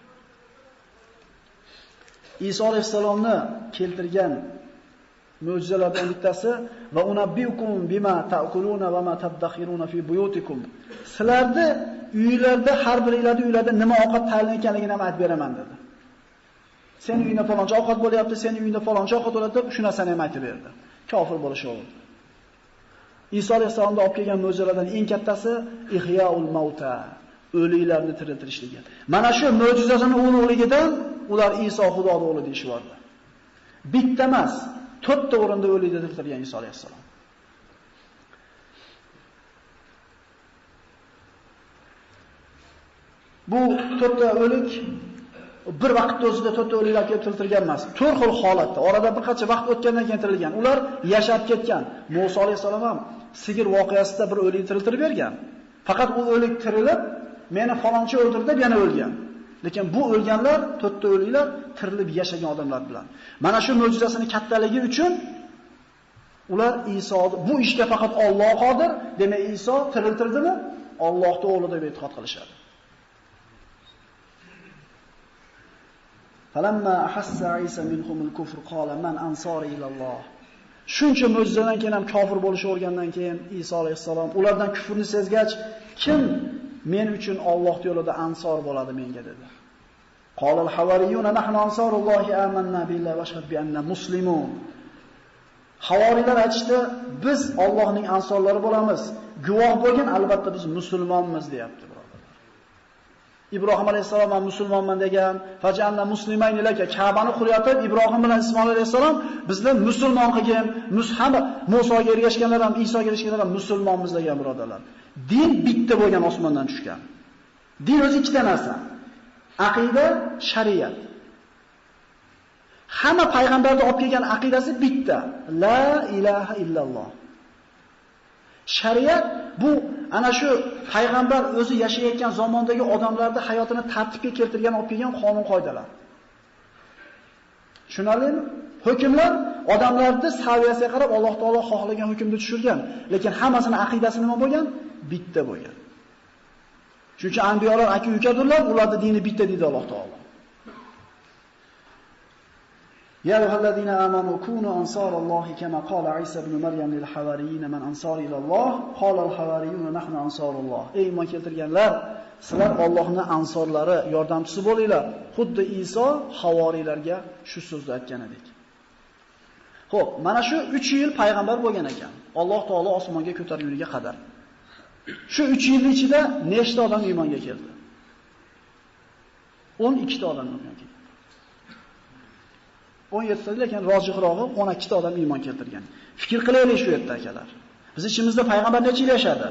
Iso alayhisalomni keltirgan mo'jizalardan bittasi va unabbiukum bima ta'kuluna va ma tadakhiruna fi buyutikum. Sizlarni uylarda har biringlarning uylarda nima ovqat tayyorlangan ekanligini ham aytib beraman dedi. Sen uyingda faloncha ovqat bo'lyapti, sen uyingda faloncha ovqat bo'ladi deb shu narsani ham aytib berdi. Kofir bo'lishaverdi. Iso alayhisolamda olib kelgan mo'jizalardan eng kattasi ihyoul mauta, o'liklarni tiriltirishligi. Mana shu mo'jizasini ulug'ligidan ular Iso Xudoning o'g'li deyishvardi. Bitta emas, to'rtta o'rinda o'likni tiriltirgan Iso alayhisalom. Bu to'rtta o'lik bir vaqtda o'zida to'rtta o'liklar keltirilgan emas. To'rt xil holatda, orada bir qancha vaqt o'tgandan keyin tirilgan. Ular yashab ketgan. Musa alayhisalom ham sigir voqeasida bir o'lik tiriltirib bergan. Faqat u o'lik tirilib, meni falonchi o'ldirdi deb yana o'lgan. Lekin bu o'lganlar, to'rtta o'liklar tirilib yashagan odamlar bilan. Mana shu mo'jizasini kattaligi uchun ular Iso bu ishga faqat Alloh qodir, demak Iso tiriltirdimi? Allohning o'g'li deb e'tiqod qilishadi. Falamma ahassa Isa minhumul kufr qala man ansori ilalloh. Shuncha mo'jizadan keyin ham kofir bo'lish o'rgandan keyin Iso alayhissalom ulardan kufrni sezgach, kim men uchun Alloh yo'lida ansor bo'ladi menga dedi. Qala al-havariyuna nahnu ansorullohi amanna billahi va shahid bi anna muslimun. Havoriylar aytishdi, biz Allohning ansorlari bo'lamiz. Guvoh bo'lgan albatta biz musulmonmiz deyapti. Ibrohim alayhisalom ham musulmonman degan, fajanna muslimayn ilaka Ka'bani quriyotib Ibrohim bilan Ismoil alayhisalom bizni musulmon qilgan, mushab Musoga ergashganlar ham, Isoga ergashganlar ham musulmonmiz degan birodarlar. Din bitta bo'lgan osmondan tushgan. Din o'zi ikkita narsa. Aqida, shariat. Hamma payg'ambarda olib kelgan aqidasi bitta. La ilaha illalloh. Shariat bu ana shu payg'ambar o'zi yashayotgan zamondagi odamlarning hayotini tartibga keltirgan olib kelgan qonun qoidalar. Tushunarlimi? Hukmlar odamlarning saviyasiga qarab Alloh taolo xohlagan hukmni tushirgan, lekin hammasini aqidasi nima bo'lgan? Bitta bo'lgan. Shuning uchun anbiyolar aka-ukadirlar, ularning dini bitta deydi Alloh taolo. يا أيها الذين آمنوا كونوا أنصار الله كما قال عيسى بن مريم للحواريين من أنصار إلى الله قال الحواريون نحن أنصار الله ey iymon keltirganlar sizlar Allohning ansorlari yordamchisi bo'linglar xuddi Iso havoriylarga shu so'zni aytgan edik Xo'p, mana shu 3 yil payg'ambar bo'lgan ekan Alloh taolo osmonga ko'tarilguniga qadar shu 3 yil ichida nechta odam iymonga keldi 12 ta odam iymonga keldi 17 ta lekin rojihrog'i 12 ta odam iymon keltirgan. Fikr qilaylik shu yerda akalar. Biz ichimizda payg'ambar necha yil yashadi?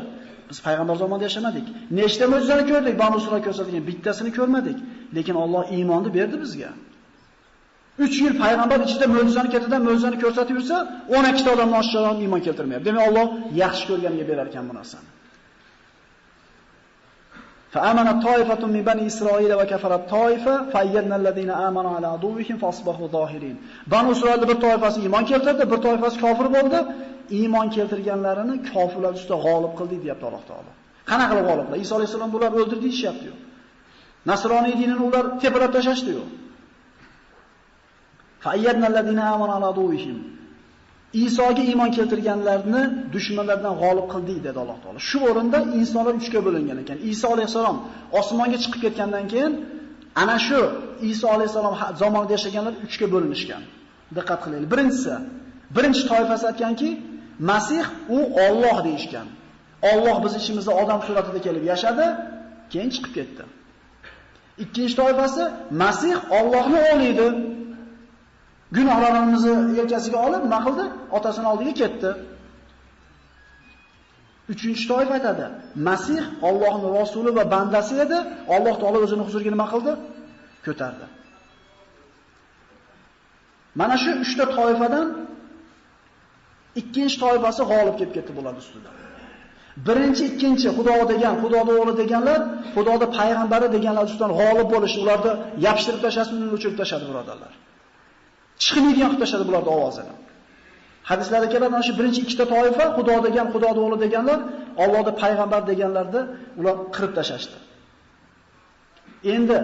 Biz payg'ambar zamonida yashamadik. Nechta mo'jizani ko'rdik? Banu Sura ko'rsatgan bittasini ko'rmadik. Lekin Alloh iymonni berdi bizga. 3 yil payg'ambar ichida mo'jizani ketidan mo'jizani ko'rsatib yursa, 12 ta odamni oshiqchadan iymon keltirmayapti. Demak, Alloh yaxshi ko'rganiga berar ekan bu narsani. فآمنت طائفة من بني إسرائيل وكفرت طائفة فأيدنا الذين آمنوا على عدوهم فأصبحوا ظاهرين. Banu Isroilda bir toifasi iymon keltirdi, bir toifasi kofir bo'ldi. Iymon keltirganlarini kofirlar ustida g'olib qildik, deyapti Alloh taolo. Qanaqa qilib g'olib qildi? Iso alayhisalom ular o'ldirdi deyishyapti-yu. Nasroniy dinini ular tepalab tashlashdi-yu. فأيدنا الذين آمنوا على عدوهم Isoga iymon keltirganlarni dushmanlardan g'olib qildik dedi Alloh taolo. Shu o'rinda insonlar uchga bo'lingan ekan. Iso alayhisalom osmonga chiqib ketgandan keyin ana shu Iso alayhisalom zamonida yashaganlar uchga bo'linishgan. Diqqat qilaylik. Birinchisi, birinchi toifasi aytganki, Masih u Alloh deyishgan. Alloh biz ichimizda odam suratida kelib yashadi, keyin chiqib ketdi. Ikkinchi toifasi Masih Allohni o'g'li edi. Gunohlarimizni yelkasiga olib, nima qildi? Otasini oldiga ketdi. Uchinchi toifa aytadi. Masih Allohning rasuli va bandasi edi. Alloh taolo o'zini huzuriga nima qildi? Ko'tardi. Mana shu 3 ta toifadan ikkinchi toifasi g'olib kelib ketdi bular ustida. Birinchi, ikkinchi Xudo degan, Xudo o'g'li deganlar, Xudoda payg'ambari deganlar ustidan g'olib bo'lish, ularni yapishtirib tashlashni o'chirib tashladi birodarlar. Chiqmaydigan qilib tashladi bularning ovozini. Hadislarda keladi, mana shu birinchi ikkita toifa Xudo degan, Xudoning o'g'li deganlar, Allohda payg'ambar deganlarni ular qirib tashlashdi. Endi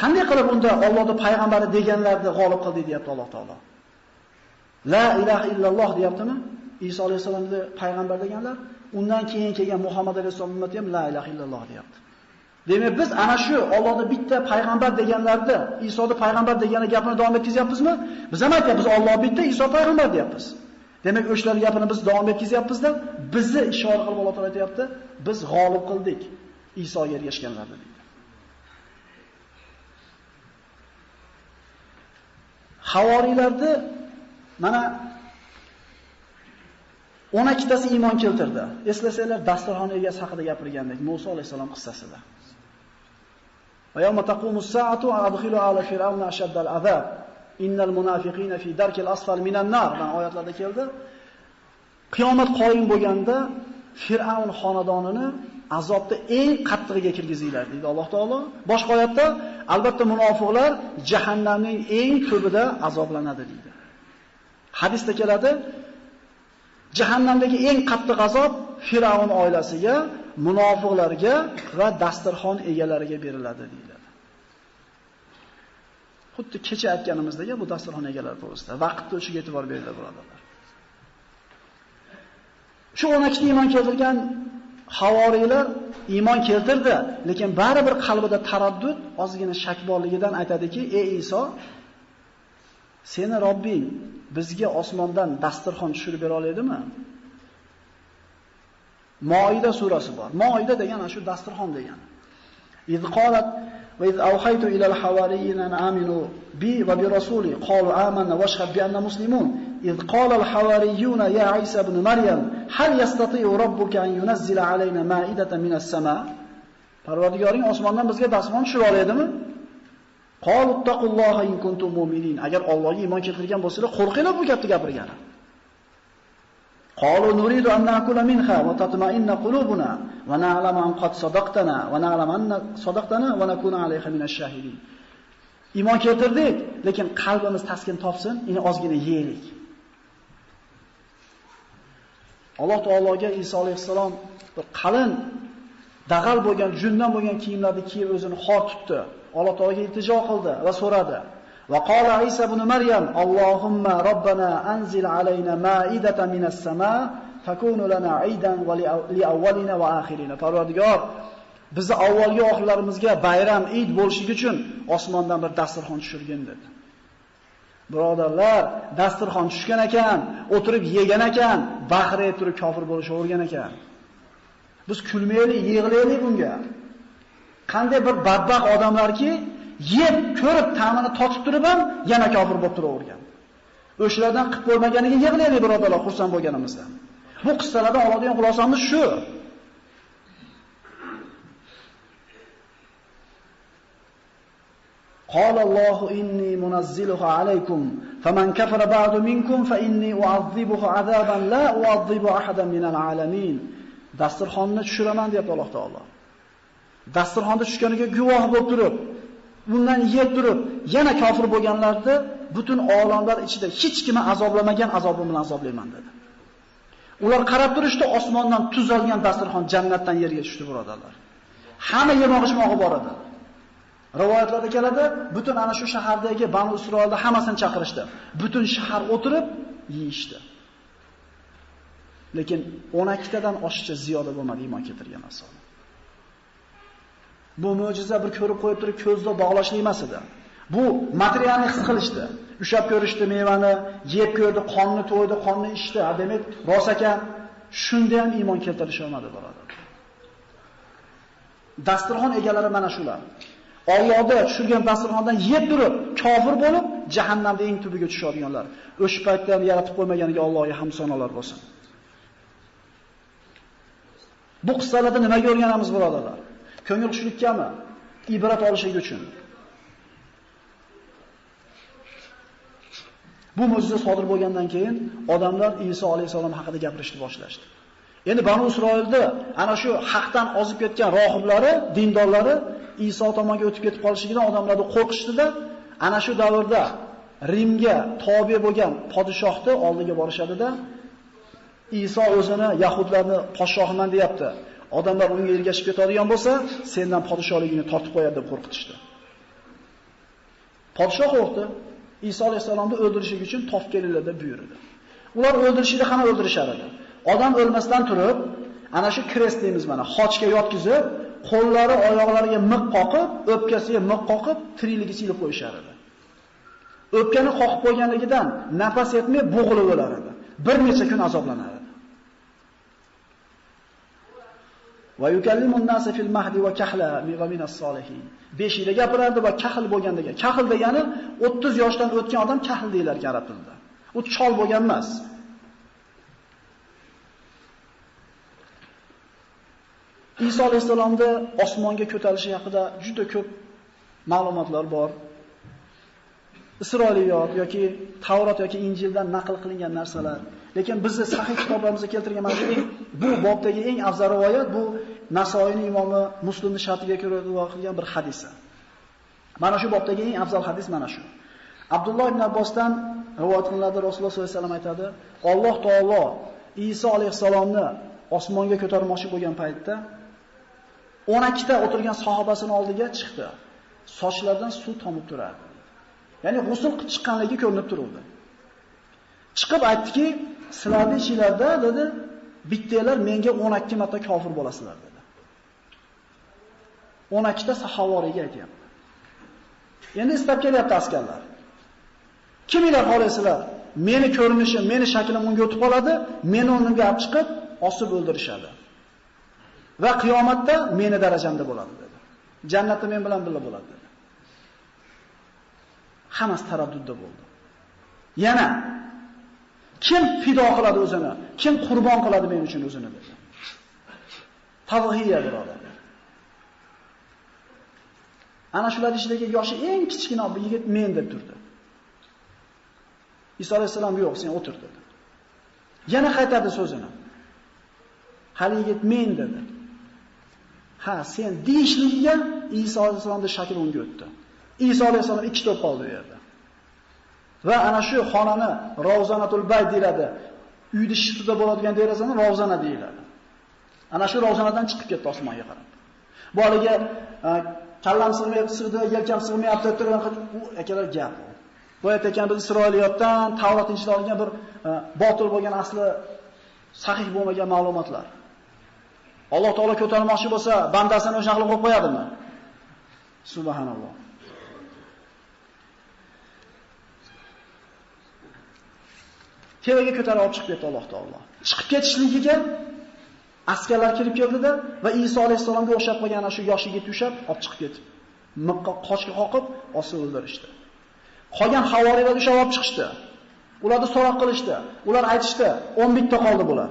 qanday qilib unda Allohning payg'ambari deganlarni g'olib qildi deyapti Alloh taolo. La ilaha illalloh deyaptimi? Iso alayhisolamni payg'ambar deganlar, undan keyin kelgan Muhammad alayhisolam ummati ham la ilaha illalloh deyapti. Demak, biz ana shu Allohni bitta payg'ambar deganlarni, Isoni payg'ambar degan gapini davom etkazyapmizmi? Biz ham aytyapmiz, Alloh bitta, Iso payg'ambar deyapmiz. Demak, o'shalar gapini biz davom etkazyapmizda, bizni ishora qilib Alloh taolo aytayapti, biz g'olib qildik Isoga ergashganlarni deydi. Havoriylarni mana 12 tasi iymon keltirdi. Eslasanglar, dasturxon egasi haqida gapirgandik, Musa alayhisalom qissasida. Va yawma taqumus sa'atu adkhilu ala fir'auna ashaddal al-azab. Innal munafiqina fi darkil asfal minan nar. Dan oyatlarda keldi. Qiyomat qoyim bo'lganda Fir'avn xonadonini azobda eng qattig'iga kirgizinglar deydi Alloh taolo. Boshqa oyatda albatta munofiqlar jahannamning eng ko'pida azoblanadi deydi. Hadisda keladi, jahannamdagi eng qattiq azob Fir'avn oilasiga munofiqlarga va dasturxon egalariga beriladi deyiladi. Xuddi kecha aytganimizdagi bu dasturxon egalari to'g'risida vaqtni o'shiga e'tibor beringlar birodarlar. Shu 12 iymon keltirgan havoriylar iymon keltirdi, lekin baribir qalbida taraddud, ozgina shak borligidan aytadiki: "Ey Iso, seni Robbing bizga osmondan dasturxon tushirib bera oladimi?" Moida surasi bor. Moida degan shu dasturxon degani. Iz qolat va iz awhaytu ila al-hawariyina an aminu bi va bi rasuli qalu amanna washhad bi anna muslimun. Iz qala al-hawariyuna ya Isa ibn Maryam hal yastati'u robbuka an yunazzila alayna ma'idatan minas sama? Parvardigoring osmondan bizga dasturxon tushira oladimi? Qalu taqulloha in kuntum mu'minin. Agar Allohga iymon keltirgan bo'lsanglar, qo'rqinglar bu gapni gapirgani. قالوا نريد أن نأكل منها وتطمئن قلوبنا ونعلم أن قد صدقتنا ونعلم أن صدقتنا ونكون عليها من الشاهدين iymon keltirdik lekin qalbimiz taskin topsin ini ozgina yeylik alloh taologa iso alayhissalom bir qalin dag'al bo'lgan, jundan bo'lgan kiyimlarni kiyib o'zini xor tutdi. Alloh taolaga iltijo qildi va so'radi. Va qala Isa ibn Maryam, Allohumma robbana anzil alayna ma'idatan minas sama لنا lana لأولنا va li awwalina va akhirina. Bizni avvalgi oxirlarimizga bayram, id bo'lishligi uchun osmondan bir dasturxon tushirgin dedi. Birodarlar, dasturxon tushgan ekan, o'tirib yegan ekan, bahray turib kofir bo'lishga o'rgan ekan. Biz kulmaylik, yig'laylik bunga. Qanday bir badbaxt odamlarki, yeb, ko'rib, ta'mini totib turib ham yana kofir bo'lib turavergan. O'shalardan qilib bo'lmaganiga yig'laylik birodarlar, xursand bo'lganimizda. Bu qissalardan oladigan xulosamiz shu. قال الله إني منزلها عليكم فمن كفر بعد منكم فإني أعذبه عذابا لا أعذب أحدا من العالمين dasturxonni tushiraman deyapti Alloh taolo. Dasturxonda tushganiga guvoh bo'lib turib, bundan yeb turib, yana kofir bo'lganlarni butun olamlar ichida hech kimni azoblamagan azobim bilan azoblayman dedi. Ular qarab turishdi, osmondan tuzalgan dasturxon jannatdan yerga tushdi, birodarlar. Hamma yemoq-ichmog'i bor edi. Rivoyatlarda keladi, butun ana shu shahardagi Banu Isroilni hammasini chaqirishdi. Butun shahar o'tirib yeyishdi. Lekin 12 tadan oshiqcha ziyoda bo'lmadi iymon keltirgan asol. Bu mo'jiza bir ko'rib qo'yib turib ko'zda bog'lashlik emas edi. Bu materialni his qilishdi. Ushab ko'rishdi mevani, yeb ko'rdi, qonni to'ydi, qonni ichdi. Demak, rosa ekan, shunda ham iymon keltirish olmadi birodar. Dasturxon egalari mana shular. Allohda tushirgan dasturxondan yeb turib, kofir bo'lib, jahannamda eng tubiga tushadiganlar. O'sha paytda ham yaratib qo'ymaganiga Allohga ham sanolar bo'lsin. Bu qissalarda nima ko'rganamiz birodarlar? Ko'ngil xushlikkami? Ibrat olishlik uchun. Bu mo'jiza sodir bo'lgandan keyin odamlar Iso alayhisalom haqida gapirishni boshlashdi. Endi Banu Isroilda ana shu haqdan ozib ketgan rohiblari, dindorlari Iso tomonga o'tib ketib qolishligidan odamlarni qo'rqishdida, ana shu davrda Rimga tobe bo'lgan podshohni oldiga borishadida, Iso o'zini yahudlarni podshohiman deyapti. Odamlar unga ergashib ketadigan bo'lsa, sendan podshohligini tortib qo'yadi deb qo'rqitishdi. Podshoh qo'rqdi. Iso alayhisalomni o'ldirish uchun topib kelinglar deb buyurdi. Ular o'ldirishida ham o'ldirishar edi. Odam o'lmasdan turib, ana shu krest deymiz mana, xochga yotkizib, qo'llari oyoqlariga miq qoqib, o'pkasiga miq qoqib, tirikligicha ilib qo'yishar edi. O'pkani qoqib qo'yganligidan nafas yetmay bo'g'ilib o'lar edi. Bir necha kun azoblanar edi. Va yukallimun nasa fil mahdi va kahla va minas solihin. Beshikda gapirardi va kahl bo'lgandagi. Kahl degani 30 yoshdan o'tgan odam kahl deylar arab tilida. U chol bo'lgan emas. Iso alayhisalomda osmonga ko'tarilishi haqida juda ko'p ma'lumotlar bor. Isroiliyot yoki Tavrot yoki Injildan naql qilingan narsalar. Lekin bizni sahih kitoblarimizda keltirgan mana bu bobdagi eng afzal rivoyat bu Nasoiyning imomi Muslimning shartiga ko'ra rivoyat qilgan bir hadisi. Mana shu bobdagi eng afzal hadis mana shu. Abdulloh ibn Abbosdan rivoyat qilinadi Rasululloh sollallohu alayhi vasallam aytadi, Alloh taolo Iso alayhisalomni osmonga ko'tarmoqchi bo'lgan paytda 12 ta o'tirgan sahobasini oldiga chiqdi. Sochlaridan suv tomib turardi. Ya'ni g'usl qilib chiqqanligi ko'rinib turuvdi. Chiqib aytdiki, sizlarni ichinglarda dedi, bittalar menga 12 marta kofir bo'lasizlar dedi. 12 ta sahovoriga aytyapti. Endi istab kelyapti askarlar. Kiminglar xohlaysizlar? Meni ko'rinishim, meni shaklim unga o'tib qoladi, meni o'rnimga olib chiqib, osib o'ldirishadi. Va qiyomatda meni darajamda bo'ladi dedi. Jannatda men bilan birga bo'ladi dedi. Hammasi taraddudda bo'ldi. Yana kim fido qiladi o'zini? Kim qurbon qiladi men uchun o'zini dedi. Tavhiya birodarlar. Ana shular ichidagi yoshi eng kichkina bir yigit men deb turdi. Iso alayhisalom yo'q, sen o'tir dedi. Yana qaytardi so'zini. Hali yigit men dedi. Ha, sen deyishligiga Iso alayhisalomning shakli unga o'tdi. Iso alayhisalom ikki to'p qoldi u yerda. Va ana shu xonani Ravzanatul Bay deyiladi. Uyni shiftida bo'ladigan derazani Ravzana deyiladi. Ana shu Ravzanadan chiqib ketdi osmonga qarab. Bu e, kallam sig'mayapti, sig'di, yelkam sig'mayapti deb turgan u akalar gap. Bu aytgan biz Isroiliyotdan Tavrot ichida olgan bir e, botil bo'lgan asli sahih bo'lmagan ma'lumotlar. Alloh taolo ko'tarmoqchi bo'lsa, bandasini o'sha qilib qo'yadimi? Subhanalloh. Tevaga ko'tarib olib chiqib ketdi Alloh taolo. Chiqib ketishligiga askarlar kirib keldida va Iso alayhisolamga o'xshab qolgan ana shu yosh yigit ushab olib chiqib ketdi. Miqqa qochga qoqib, osib o'ldirishdi. Qolgan havoriylar o'sha olib chiqishdi. Ularni so'roq qilishdi. Ular aytishdi, 11 ta qoldi bular.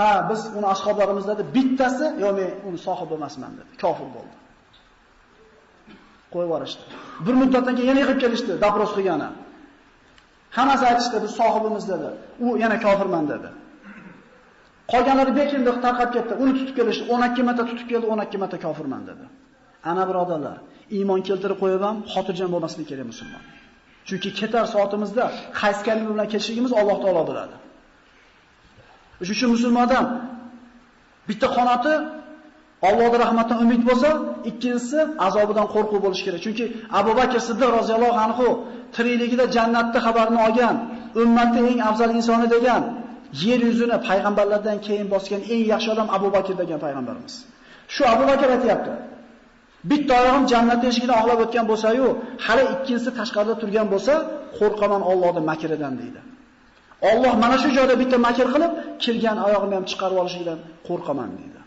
Ha, biz uni ashoblarimizda bittasi, yo men uni sohib emasman dedi. Kofir bo'ldi. Qo'yib yuborishdi. Bir muddatdan keyin yana yig'ib kelishdi, dapros qilgani. Hammasi aytishdi, biz sohibimiz dedi. U yana kofirman dedi. Qolganlari bekindi tarqab ketdi. Uni tutib kelishdi. 12 marta tutib keldi, 12 marta kofirman dedi. Ana birodarlar, iymon keltirib qo'yib ham xotirjam bo'lmaslik kerak musulmon. Chunki ketar soatimizda qaysi kalima bilan ketishligimiz Alloh taolo biladi. Shuning uchun musulmon odam bitta qonoti Allohning rahmatidan umid bo'lsa, ikkinchisi azobidan qo'rquv bo'lish kerak. Chunki Abu Bakr Siddiq roziyallohu anhu tirikligida jannatni xabarini olgan, ummatning eng afzal insoni degan, yer yuzini payg'ambarlardan keyin bosgan eng yaxshi odam Abu Bakr degan payg'ambarimiz. Shu Abu Bakr aytayapti. Bitta oyog'im jannat eshigidan oqlab o'tgan bo'lsa-yu, hali ikkinchisi tashqarida turgan bo'lsa, qo'rqaman Allohning makridan deydi. Alloh mana shu joyda bitta makr qilib, kirgan oyog'imni ham chiqarib olishidan qo'rqaman deydi.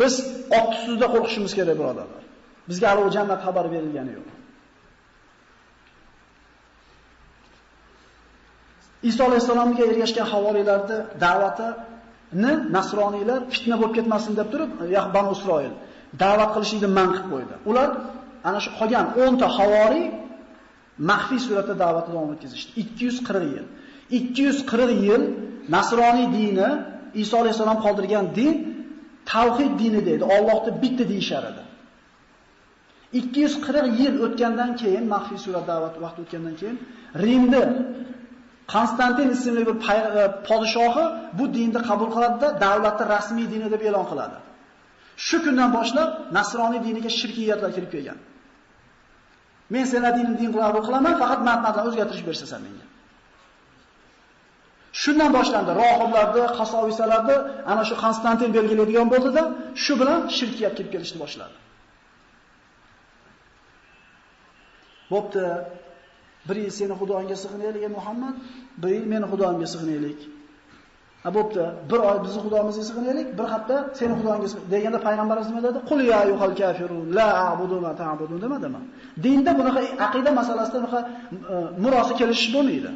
Biz ot ustida qo'rqishimiz kerak, birodarlar. Bizga hali jannat xabari berilgani yo'q. Iso alayhisolamga ergashgan havoriylarning da'vatini nasroniylar fitna bo'lib ketmasin deb turib, yaq Banu Isroil da'vat qilishni man qilib qo'ydi. Ular ana shu qolgan 10 ta havoriy maxfiy suratda da'vatni davom ettirishdi. 240 yil. 240 yil nasroniy dini, Iso alayhisalom qoldirgan din tavhid dini deydi. Allohni bitta deyishar edi. 240 yil o'tgandan keyin maxfiy surat da'vat vaqt o'tgandan keyin Rimda Konstantin ismli bir e, podshohi bu dinni qabul qiladi-da, davlatni rasmiy dini deb e'lon qiladi. Shu kundan boshlab nasroniy diniga shirkiyatlar kirib kelgan. Men senlar diningni din qabul qilaman, faqat matndan o'zgartirish bersasan menga. Shundan boshlandi rohiblarni, qasovisalarni ana shu Konstantin belgilaydigan bo'ldida, shu bilan shirkiyat kirib kelishni boshladi. Bo'pti, bir yil seni xudoingga sig'inaylik Muhammad, bir yil meni xudoimga sig'inaylik. Ha bo'pti, bir oy bizni xudomizga sig'inaylik, bir hafta seni xudoingga deganda payg'ambarimiz nima dedi? Qul ya ayyuhal kafirun la a'budu ma ta'budun demadimi? Dinda bunaqa aqida masalasida bunaqa e, murosa kelishish bo'lmaydi.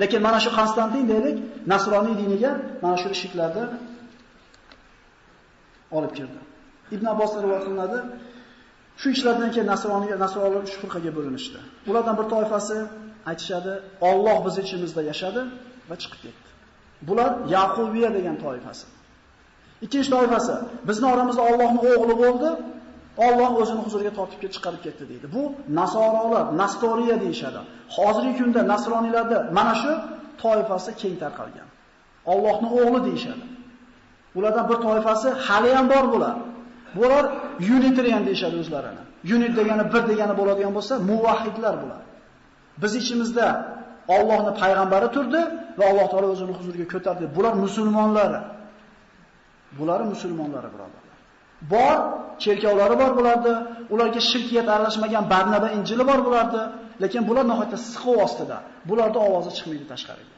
Lekin mana shu Konstantin deylik, nasroniy diniga mana shu ishiklarda olib kirdi. Ibn Abbos rivoyat qilinadi, Shu ishlardan keyin nasroniy nasronlar uch firqaga bo'linishdi. Ulardan bir toifasi aytishadi, Alloh biz ichimizda yashadi va chiqib ketdi. Bular Yaqubiya degan toifasi. Ikkinchi toifasi bizning oramizda Allohning o'g'li bo'ldi, Alloh o'zini huzuriga tortib chiqarib ketdi deydi. Bu nasorolar, Nastoriya deyshadi. Hozirgi kunda nasroniylarda mana shu toifasi keng tarqalgan. Allohning o'g'li deyshadi. Ulardan bir toifasi hali ham bor bular. Bular unitarian deyshadi o'zlarini. Unit degani bir degani bo'ladigan bo'lsa, muvahhidlar bular. Biz ichimizda Allohning payg'ambari turdi va Alloh taolo o'zini huzuriga ko'tardi. Bular musulmonlar. Bular musulmonlari birodar. Bor cherkovlari bor bo'lardi ularga shirkiyat aralashmagan Barnaba Injili bor bo'lardi lekin bular nihoyatda siqov ostida. bularni ovozi chiqmaydi tashqariga.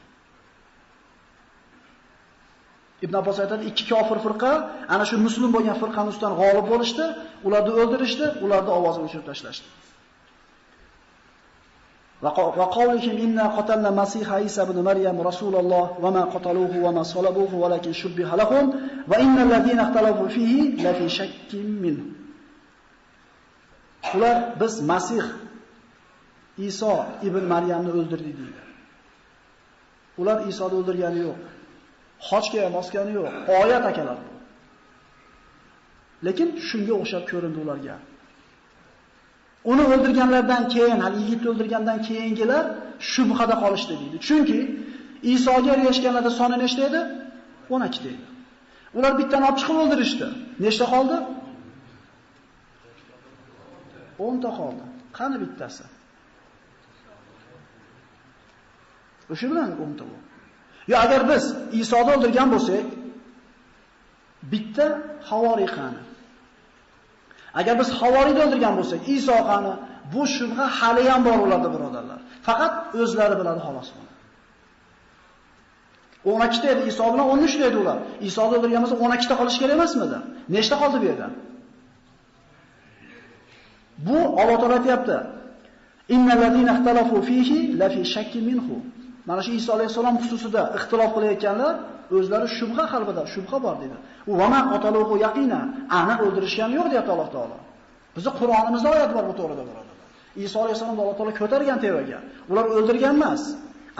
Ibn Abbos aytadi, ikki kofir firqa ana shu musulmon bo'lgan firqani ustidan g'olib bo'lishdi, ularni o'ldirishdi, ularni ovozini o'chirib tashlashdi. Va إنا inna مسيح عيسى بن مريم Maryam rasululloh va ma qataluhu va ma salabuhu لهم shubbiha lahum va innal ladina شك fihi shakkin. Ular biz Masih Iso ibn Maryamni o'ldirdik deydi. Ular Isoni o'ldirgani yo'q. Xochga mosgani yo'q. Oyat akalar. Lekin shunga o'xshab ko'rindi ularga. Uni o'ldirganlardan keyin, hali yigitni o'ldirgandan keyingilar shubhada qolishdi deydi. Chunki Isoga ergashganlarda soni nechta edi? 12 ta edi. Ular bittani olib chiqib o'ldirishdi. Nechta qoldi? 10 ta qoldi. Qani bittasi? O'sha bilan 10 ta bo'ldi. Yo agar biz Isoni o'ldirgan bo'lsak, bitta havoriy qani. Agar biz havoriyni o'ldirgan bo'lsak, Iso qani, bu shubha hali ham bor ularda birodarlar. Faqat o'zlari biladi xolos buni. 12 ta edi, Iso bilan 13 ta edi ular. Isoni o'ldirgan bo'lsa 12 ta qolish kerak emasmidi? Nechta qoldi bu yerda? Bu Alloh taolo aytayapti. Innal ladina ixtalafu fihi la fi shakkin minhu. Mana shu Iso alayhisalom xususida ixtilof qilayotganlar o'zlari shubha qalbida, shubha bor dedi. U va ma qataluhu yaqina, aniq o'ldirishgan yo'q deyapti Alloh taolo. Bizning Qur'onimizda oyat bor bu to'g'rida birodar. Iso alayhisalom Alloh taolo ko'targan tevaga. Ular o'ldirgan emas.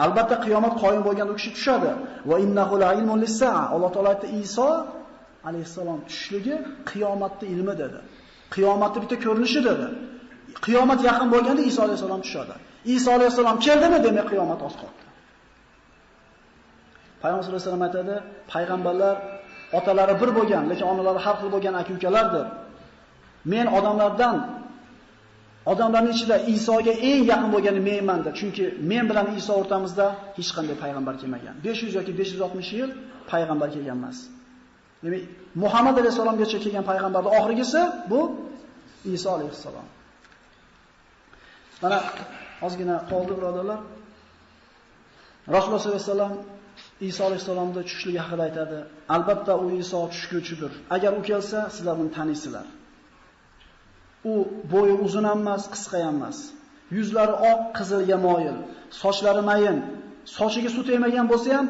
Albatta qiyomat qoyim bo'lgan u kishi tushadi. Va innahu la'ilmun lis-sa'a. Alloh taolo aytdi Iso alayhissalom tushligi qiyomatning ilmi dedi. Qiyomatning bitta ko'rinishi dedi. Qiyomat yaqin bo'lganda Iso alayhissalom tushadi. Iso alayhissalom keldimi, demak qiyomat oz qoldi. Payg'ambar sollallohu alayhi vasallam aytadi, payg'ambarlar otalari bir bo'lgan, lekin onalari har xil bo'lgan aka-ukalardir. Men odamlardan odamlarning ichida Isoga eng yaqin bo'lgani menman deb. Chunki men bilan Iso o'rtamizda hech qanday payg'ambar kelmagan. 500 yoki 560 yil payg'ambar kelgan emas. Demak, Muhammad alayhisolamgacha kelgan payg'ambarning oxirgisi bu Iso alayhisalom. Mana ozgina qoldi birodarlar. Rasululloh sollallohu alayhi vasallam Iso alayhisalomning tushishligi haqida aytadi. Albatta u Iso tushguchidir. Agar u kelsa, sizlar uni taniysizlar. U bo'yi uzun emas, qisqa emas. Yuzlari oq, qizilga moyil, sochlari mayin. Sochiga suv tegmagan bo'lsa ham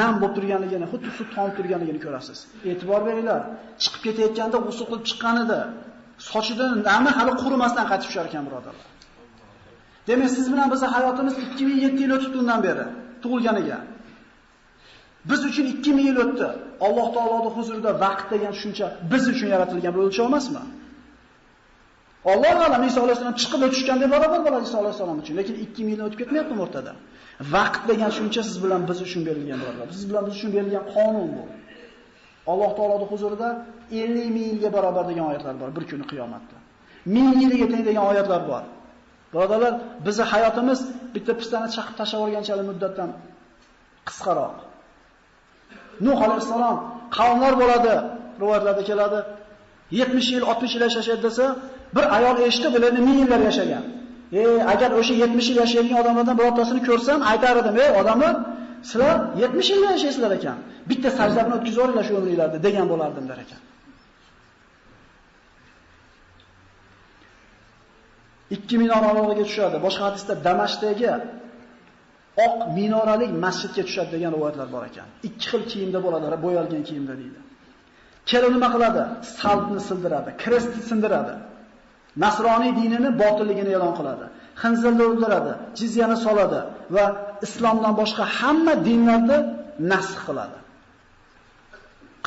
nam bo'lib turganligini, xuddi suv tomib turganligini ko'rasiz. E'tibor beringlar. Chiqib ketayotganda g'usl qilib chiqqanida sochidan nami hali qurimasdan qaytib tushar ekan, birodarlar. Demak, siz bilan bizning hayotimiz 2007 yil o'tib undan beri, tug'ilganiga. Biz uchun 2000 yil o'tdi. Alloh taoloning huzurida vaqt degan tushuncha biz uchun yaratilgan bir o'lchov emasmi? Alloh taolo Iso alayhisalom chiqib o'tishganda barobar bo'ladi Iso alayhisalom uchun, lekin 2000 yil o'tib ketmayapti o'rtada. Vaqt degan tushuncha siz bilan biz uchun berilgan birodar. Siz bilan biz uchun berilgan qonun bu. Alloh taoloning huzurida 50 ming yilga barobar degan oyatlar bor bir kuni qiyomatda. Ming yilga teng degan oyatlar bor. Birodarlar, bizning hayotimiz bitta pistani chaqib tashlab olganchalik muddatdan qisqaroq. Nuh alayhisalom qavmlar bo'ladi, rivoyatlarda keladi. 70 yil, 60 yil yashashadi desa, bir ayol eshitdi, bularni ming yillar yashagan. E, agar o'sha 70 yil yashagan odamlardan birortasini ko'rsam, aytar edim, "Ey odamlar, sizlar 70 yil yashaysizlar ekan. Bitta sajdani o'tkazib yuboringlar shu umringlarni" degan bo'lardim der ekan. ikki minora oralig'iga tushadi. Boshqa hadisda Damashqdagi oq minorali masjidga tushadi degan rivoyatlar bor ekan. Ikki xil kiyimda bo'ladi, bo'yalgan kiyimda deydi. Kela nima qiladi? Saltni sildiradi, kristni sindiradi. Nasroniy dinini botilligini e'lon qiladi. Xinzirni o'ldiradi, jizyani soladi va islomdan boshqa hamma dinlarni nasx qiladi.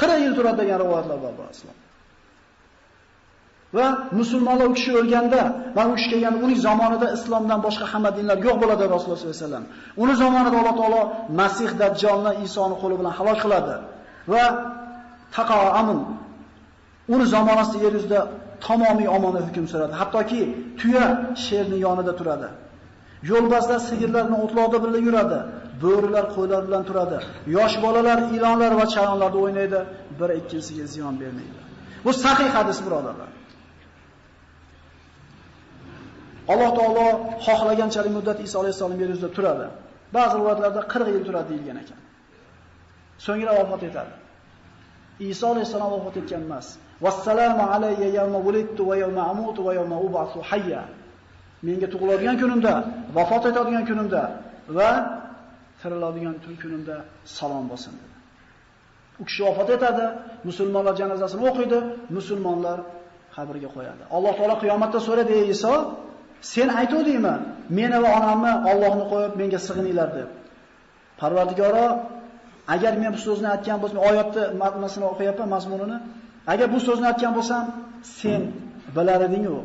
40 yil turadi degan rivoyatlar bor bu islom. Va musulmonlar u kishi o'lganda va u kishi kelgan uning zamonida islomdan boshqa hamma dinlar yo'q bo'ladi Rasululloh sollallohu alayhi vasallam. Uni zamonida Alloh taolo Masih Dajjolni Isoni qo'li bilan halok qiladi va taqo amun uni zamonasida yer yuzida tamomiy omonat hukm suradi. Hattoki tuya sherning yonida turadi. Yo'lbarslar sigirlarni o'tloqda birga yuradi. Bo'rilar qo'ylar bilan turadi. Yosh bolalar ilonlar va chayonlarda o'ynaydi, bir ikkinchisiga ziyon bermaydi. Bu sahih hadis birodarlar. Alloh taolo xohlaganchalik muddat Iso alayhisalom yer yuzida turadi. Ba'zi rivoyatlarda 40 yil turadi deyilgan ekan. So'ngra vafot etadi. Iso alayhisalom vafot etgan emas. Vassalamu alayya yawma wulidtu va yawma amutu va yawma ub'athu hayya. Menga tug'iladigan kunimda, vafot etadigan kunimda va tiriladigan kunimda salom bo'lsin dedi. U kishi vafot etadi, musulmonlar janozasini o'qiydi, musulmonlar qabrga qo'yadi. Alloh taolo qiyomatda so'radi, ey Iso, Sen aytuvdingmi, meni va onamni Allohni qo'yib menga sig'ininglar deb. Parvardigoro, agar men bu so'zni aytgan bo'lsam, oyatni matnini o'qiyapman, mazmunini. Agar bu so'zni aytgan bo'lsam, sen bilar eding-ku.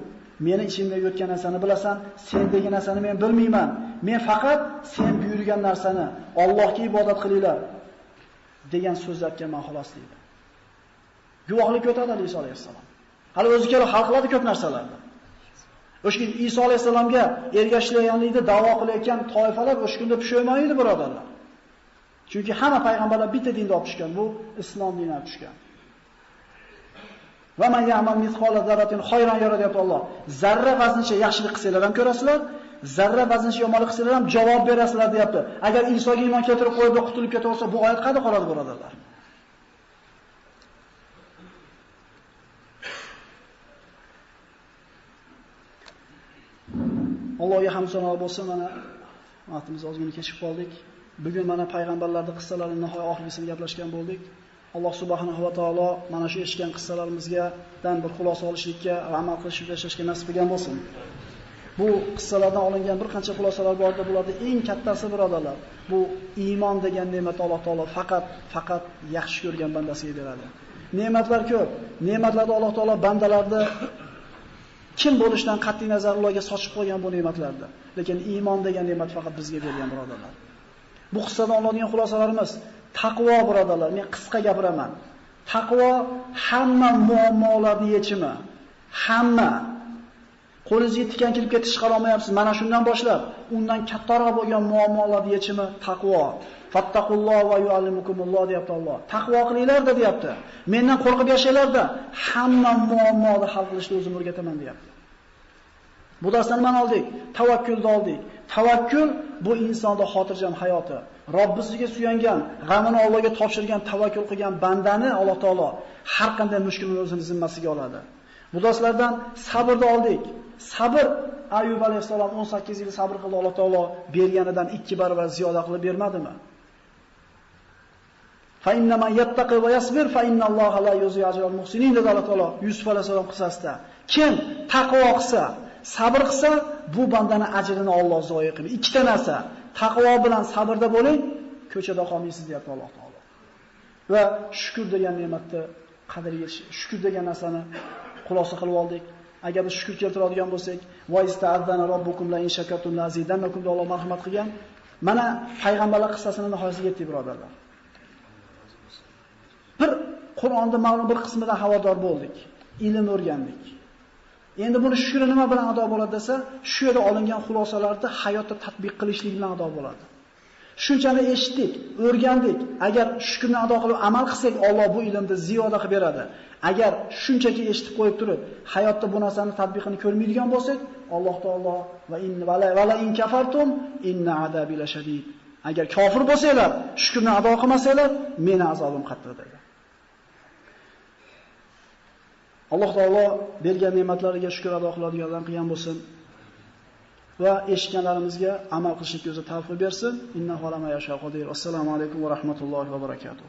Meni ichimda yotgan narsani bilasan, sen degan narsani men bilmayman. Men faqat sen buyurgan narsani Allohga ibodat qilinglar degan so'zni aytganman xolos deydi. Guvohlik ko'tardi Iso alayhissalom. Hali o'zi kelib hal qiladi ko'p narsalarni. O'sha kun Iso alayhisalomga ergashlayotganlikni da'vo qilayotgan toifalar o'sha kunda pushaymon edi, birodarlar. Chunki hamma payg'ambarlar bitta dinda olib tushgan, bu islom diniga olib tushgan. Va man ya'mal misqola zarratin khayran yara deyapti Alloh. Zarra vaznicha yaxshilik qilsanglar ham ko'rasizlar, zarra vaznicha yomonlik qilsanglar ham javob berasizlar deyapti. Agar Isoga iymon keltirib qo'yib qutulib ketaversa, bu oyat qayerda qoladi birodarlar? Allohga ham sanoq bo'lsa, mana vaqtimiz ozgina kechib qoldik. Bugun mana payg'ambarlarning qissalarini nihoyat oxirgisini gaplashgan bo'ldik. Alloh subhanahu va taolo mana shu eshitgan qissalarimizdan bir xulosa olishlikka va amal qilishga yashashga nasib qilgan bo'lsin. Bu qissalardan olingan bir qancha xulosalar borda, bularda eng kattasi birodarlar, bu iymon degan ne'mat Alloh taolo faqat faqat yaxshi ko'rgan bandasiga beradi. Ne'matlar ko'p. Ne'matlarni Alloh taolo bandalarni kim bo'lishidan qat'iy nazar Allohga sochib qo'ygan bu ne'matlarni. Lekin iymon degan ne'mat faqat bizga berilgan birodarlar. Bu qissadan oladigan xulosalarimiz taqvo birodarlar. Men qisqa gapiraman. Taqvo hamma muammolarning yechimi. Hamma qo'lingizga tikan kirib ketish qilolmayapsiz. Mana shundan boshlab undan kattaroq bo'lgan muammolarning yechimi taqvo. Fattaqulloh va yuallimukumulloh deyapti Alloh. Taqvo qilinglar deyapti. Mendan qo'rqib yashanglar-da, hamma muammoni hal qilishni o'zim o'rgataman deyapti. Bu darsdan mana oldik, tavakkulni oldik. Tavakkul bu insonda xotirjam hayoti. Robbisiga suyangan, g'amini Allohga topshirgan, tavakkul qilgan bandani Alloh taolo har qanday mushkulni o'zining zimmasiga oladi. Bu darslardan sabrni oldik. Sabr Ayub alayhisalom 18 yil sabr qildi Alloh taolo berganidan 2 barobar ziyoda qilib bermadimi? Fa inna man yattaqi va yasbir fa inna Alloha la yuzi ajral muhsinin dedi Alloh taolo Yusuf alayhisalom qissasida. Kim taqvo qilsa, sabr qilsa, bu bandani ajrini Alloh zoya qilmaydi. Ikkita narsa, taqvo bilan sabrda bo'ling, ko'chada qolmaysiz deyapti Alloh taolo. Va shukr degan ne'matni qadriga shukr degan narsani xulosa qilib oldik. Agar biz shukr keltiradigan bo'lsak, va ista'adana robbukum la in shakartum la azidannakum deb Alloh marhamat qilgan. Mana payg'ambarlar qissasini nihoyasiga yetdik, birodarlar. Bir Qur'onda ma'lum bir qismidan xabardor bo'ldik. Ilm o'rgandik. Endi buni shukri nima bilan ado bo'ladi desa, shu yerda olingan xulosalarni hayotda tatbiq qilishlik bilan ado bo'ladi. Shunchani eshitdik, o'rgandik. Agar shukrni ado qilib amal qilsak, Alloh bu ilmni ziyoda qilib beradi. Agar shunchaki eshitib qo'yib turib, hayotda bu narsani tatbiqini ko'rmaydigan bo'lsak, Alloh taolo va in vala in kafartum inna adabi lashadid. Agar kofir bo'lsanglar, shukrni ado qilmasanglar, meni azobim qattiq dedi. Alloh taolo bergan ne'matlariga shukr ado qiladiganlardan qilgan bo'lsin va eshitganlarimizga amal qilishga o'zi tavfiq bersin. Inna holama yasha qodir. Assalomu alaykum va rahmatullohi va barakatuh.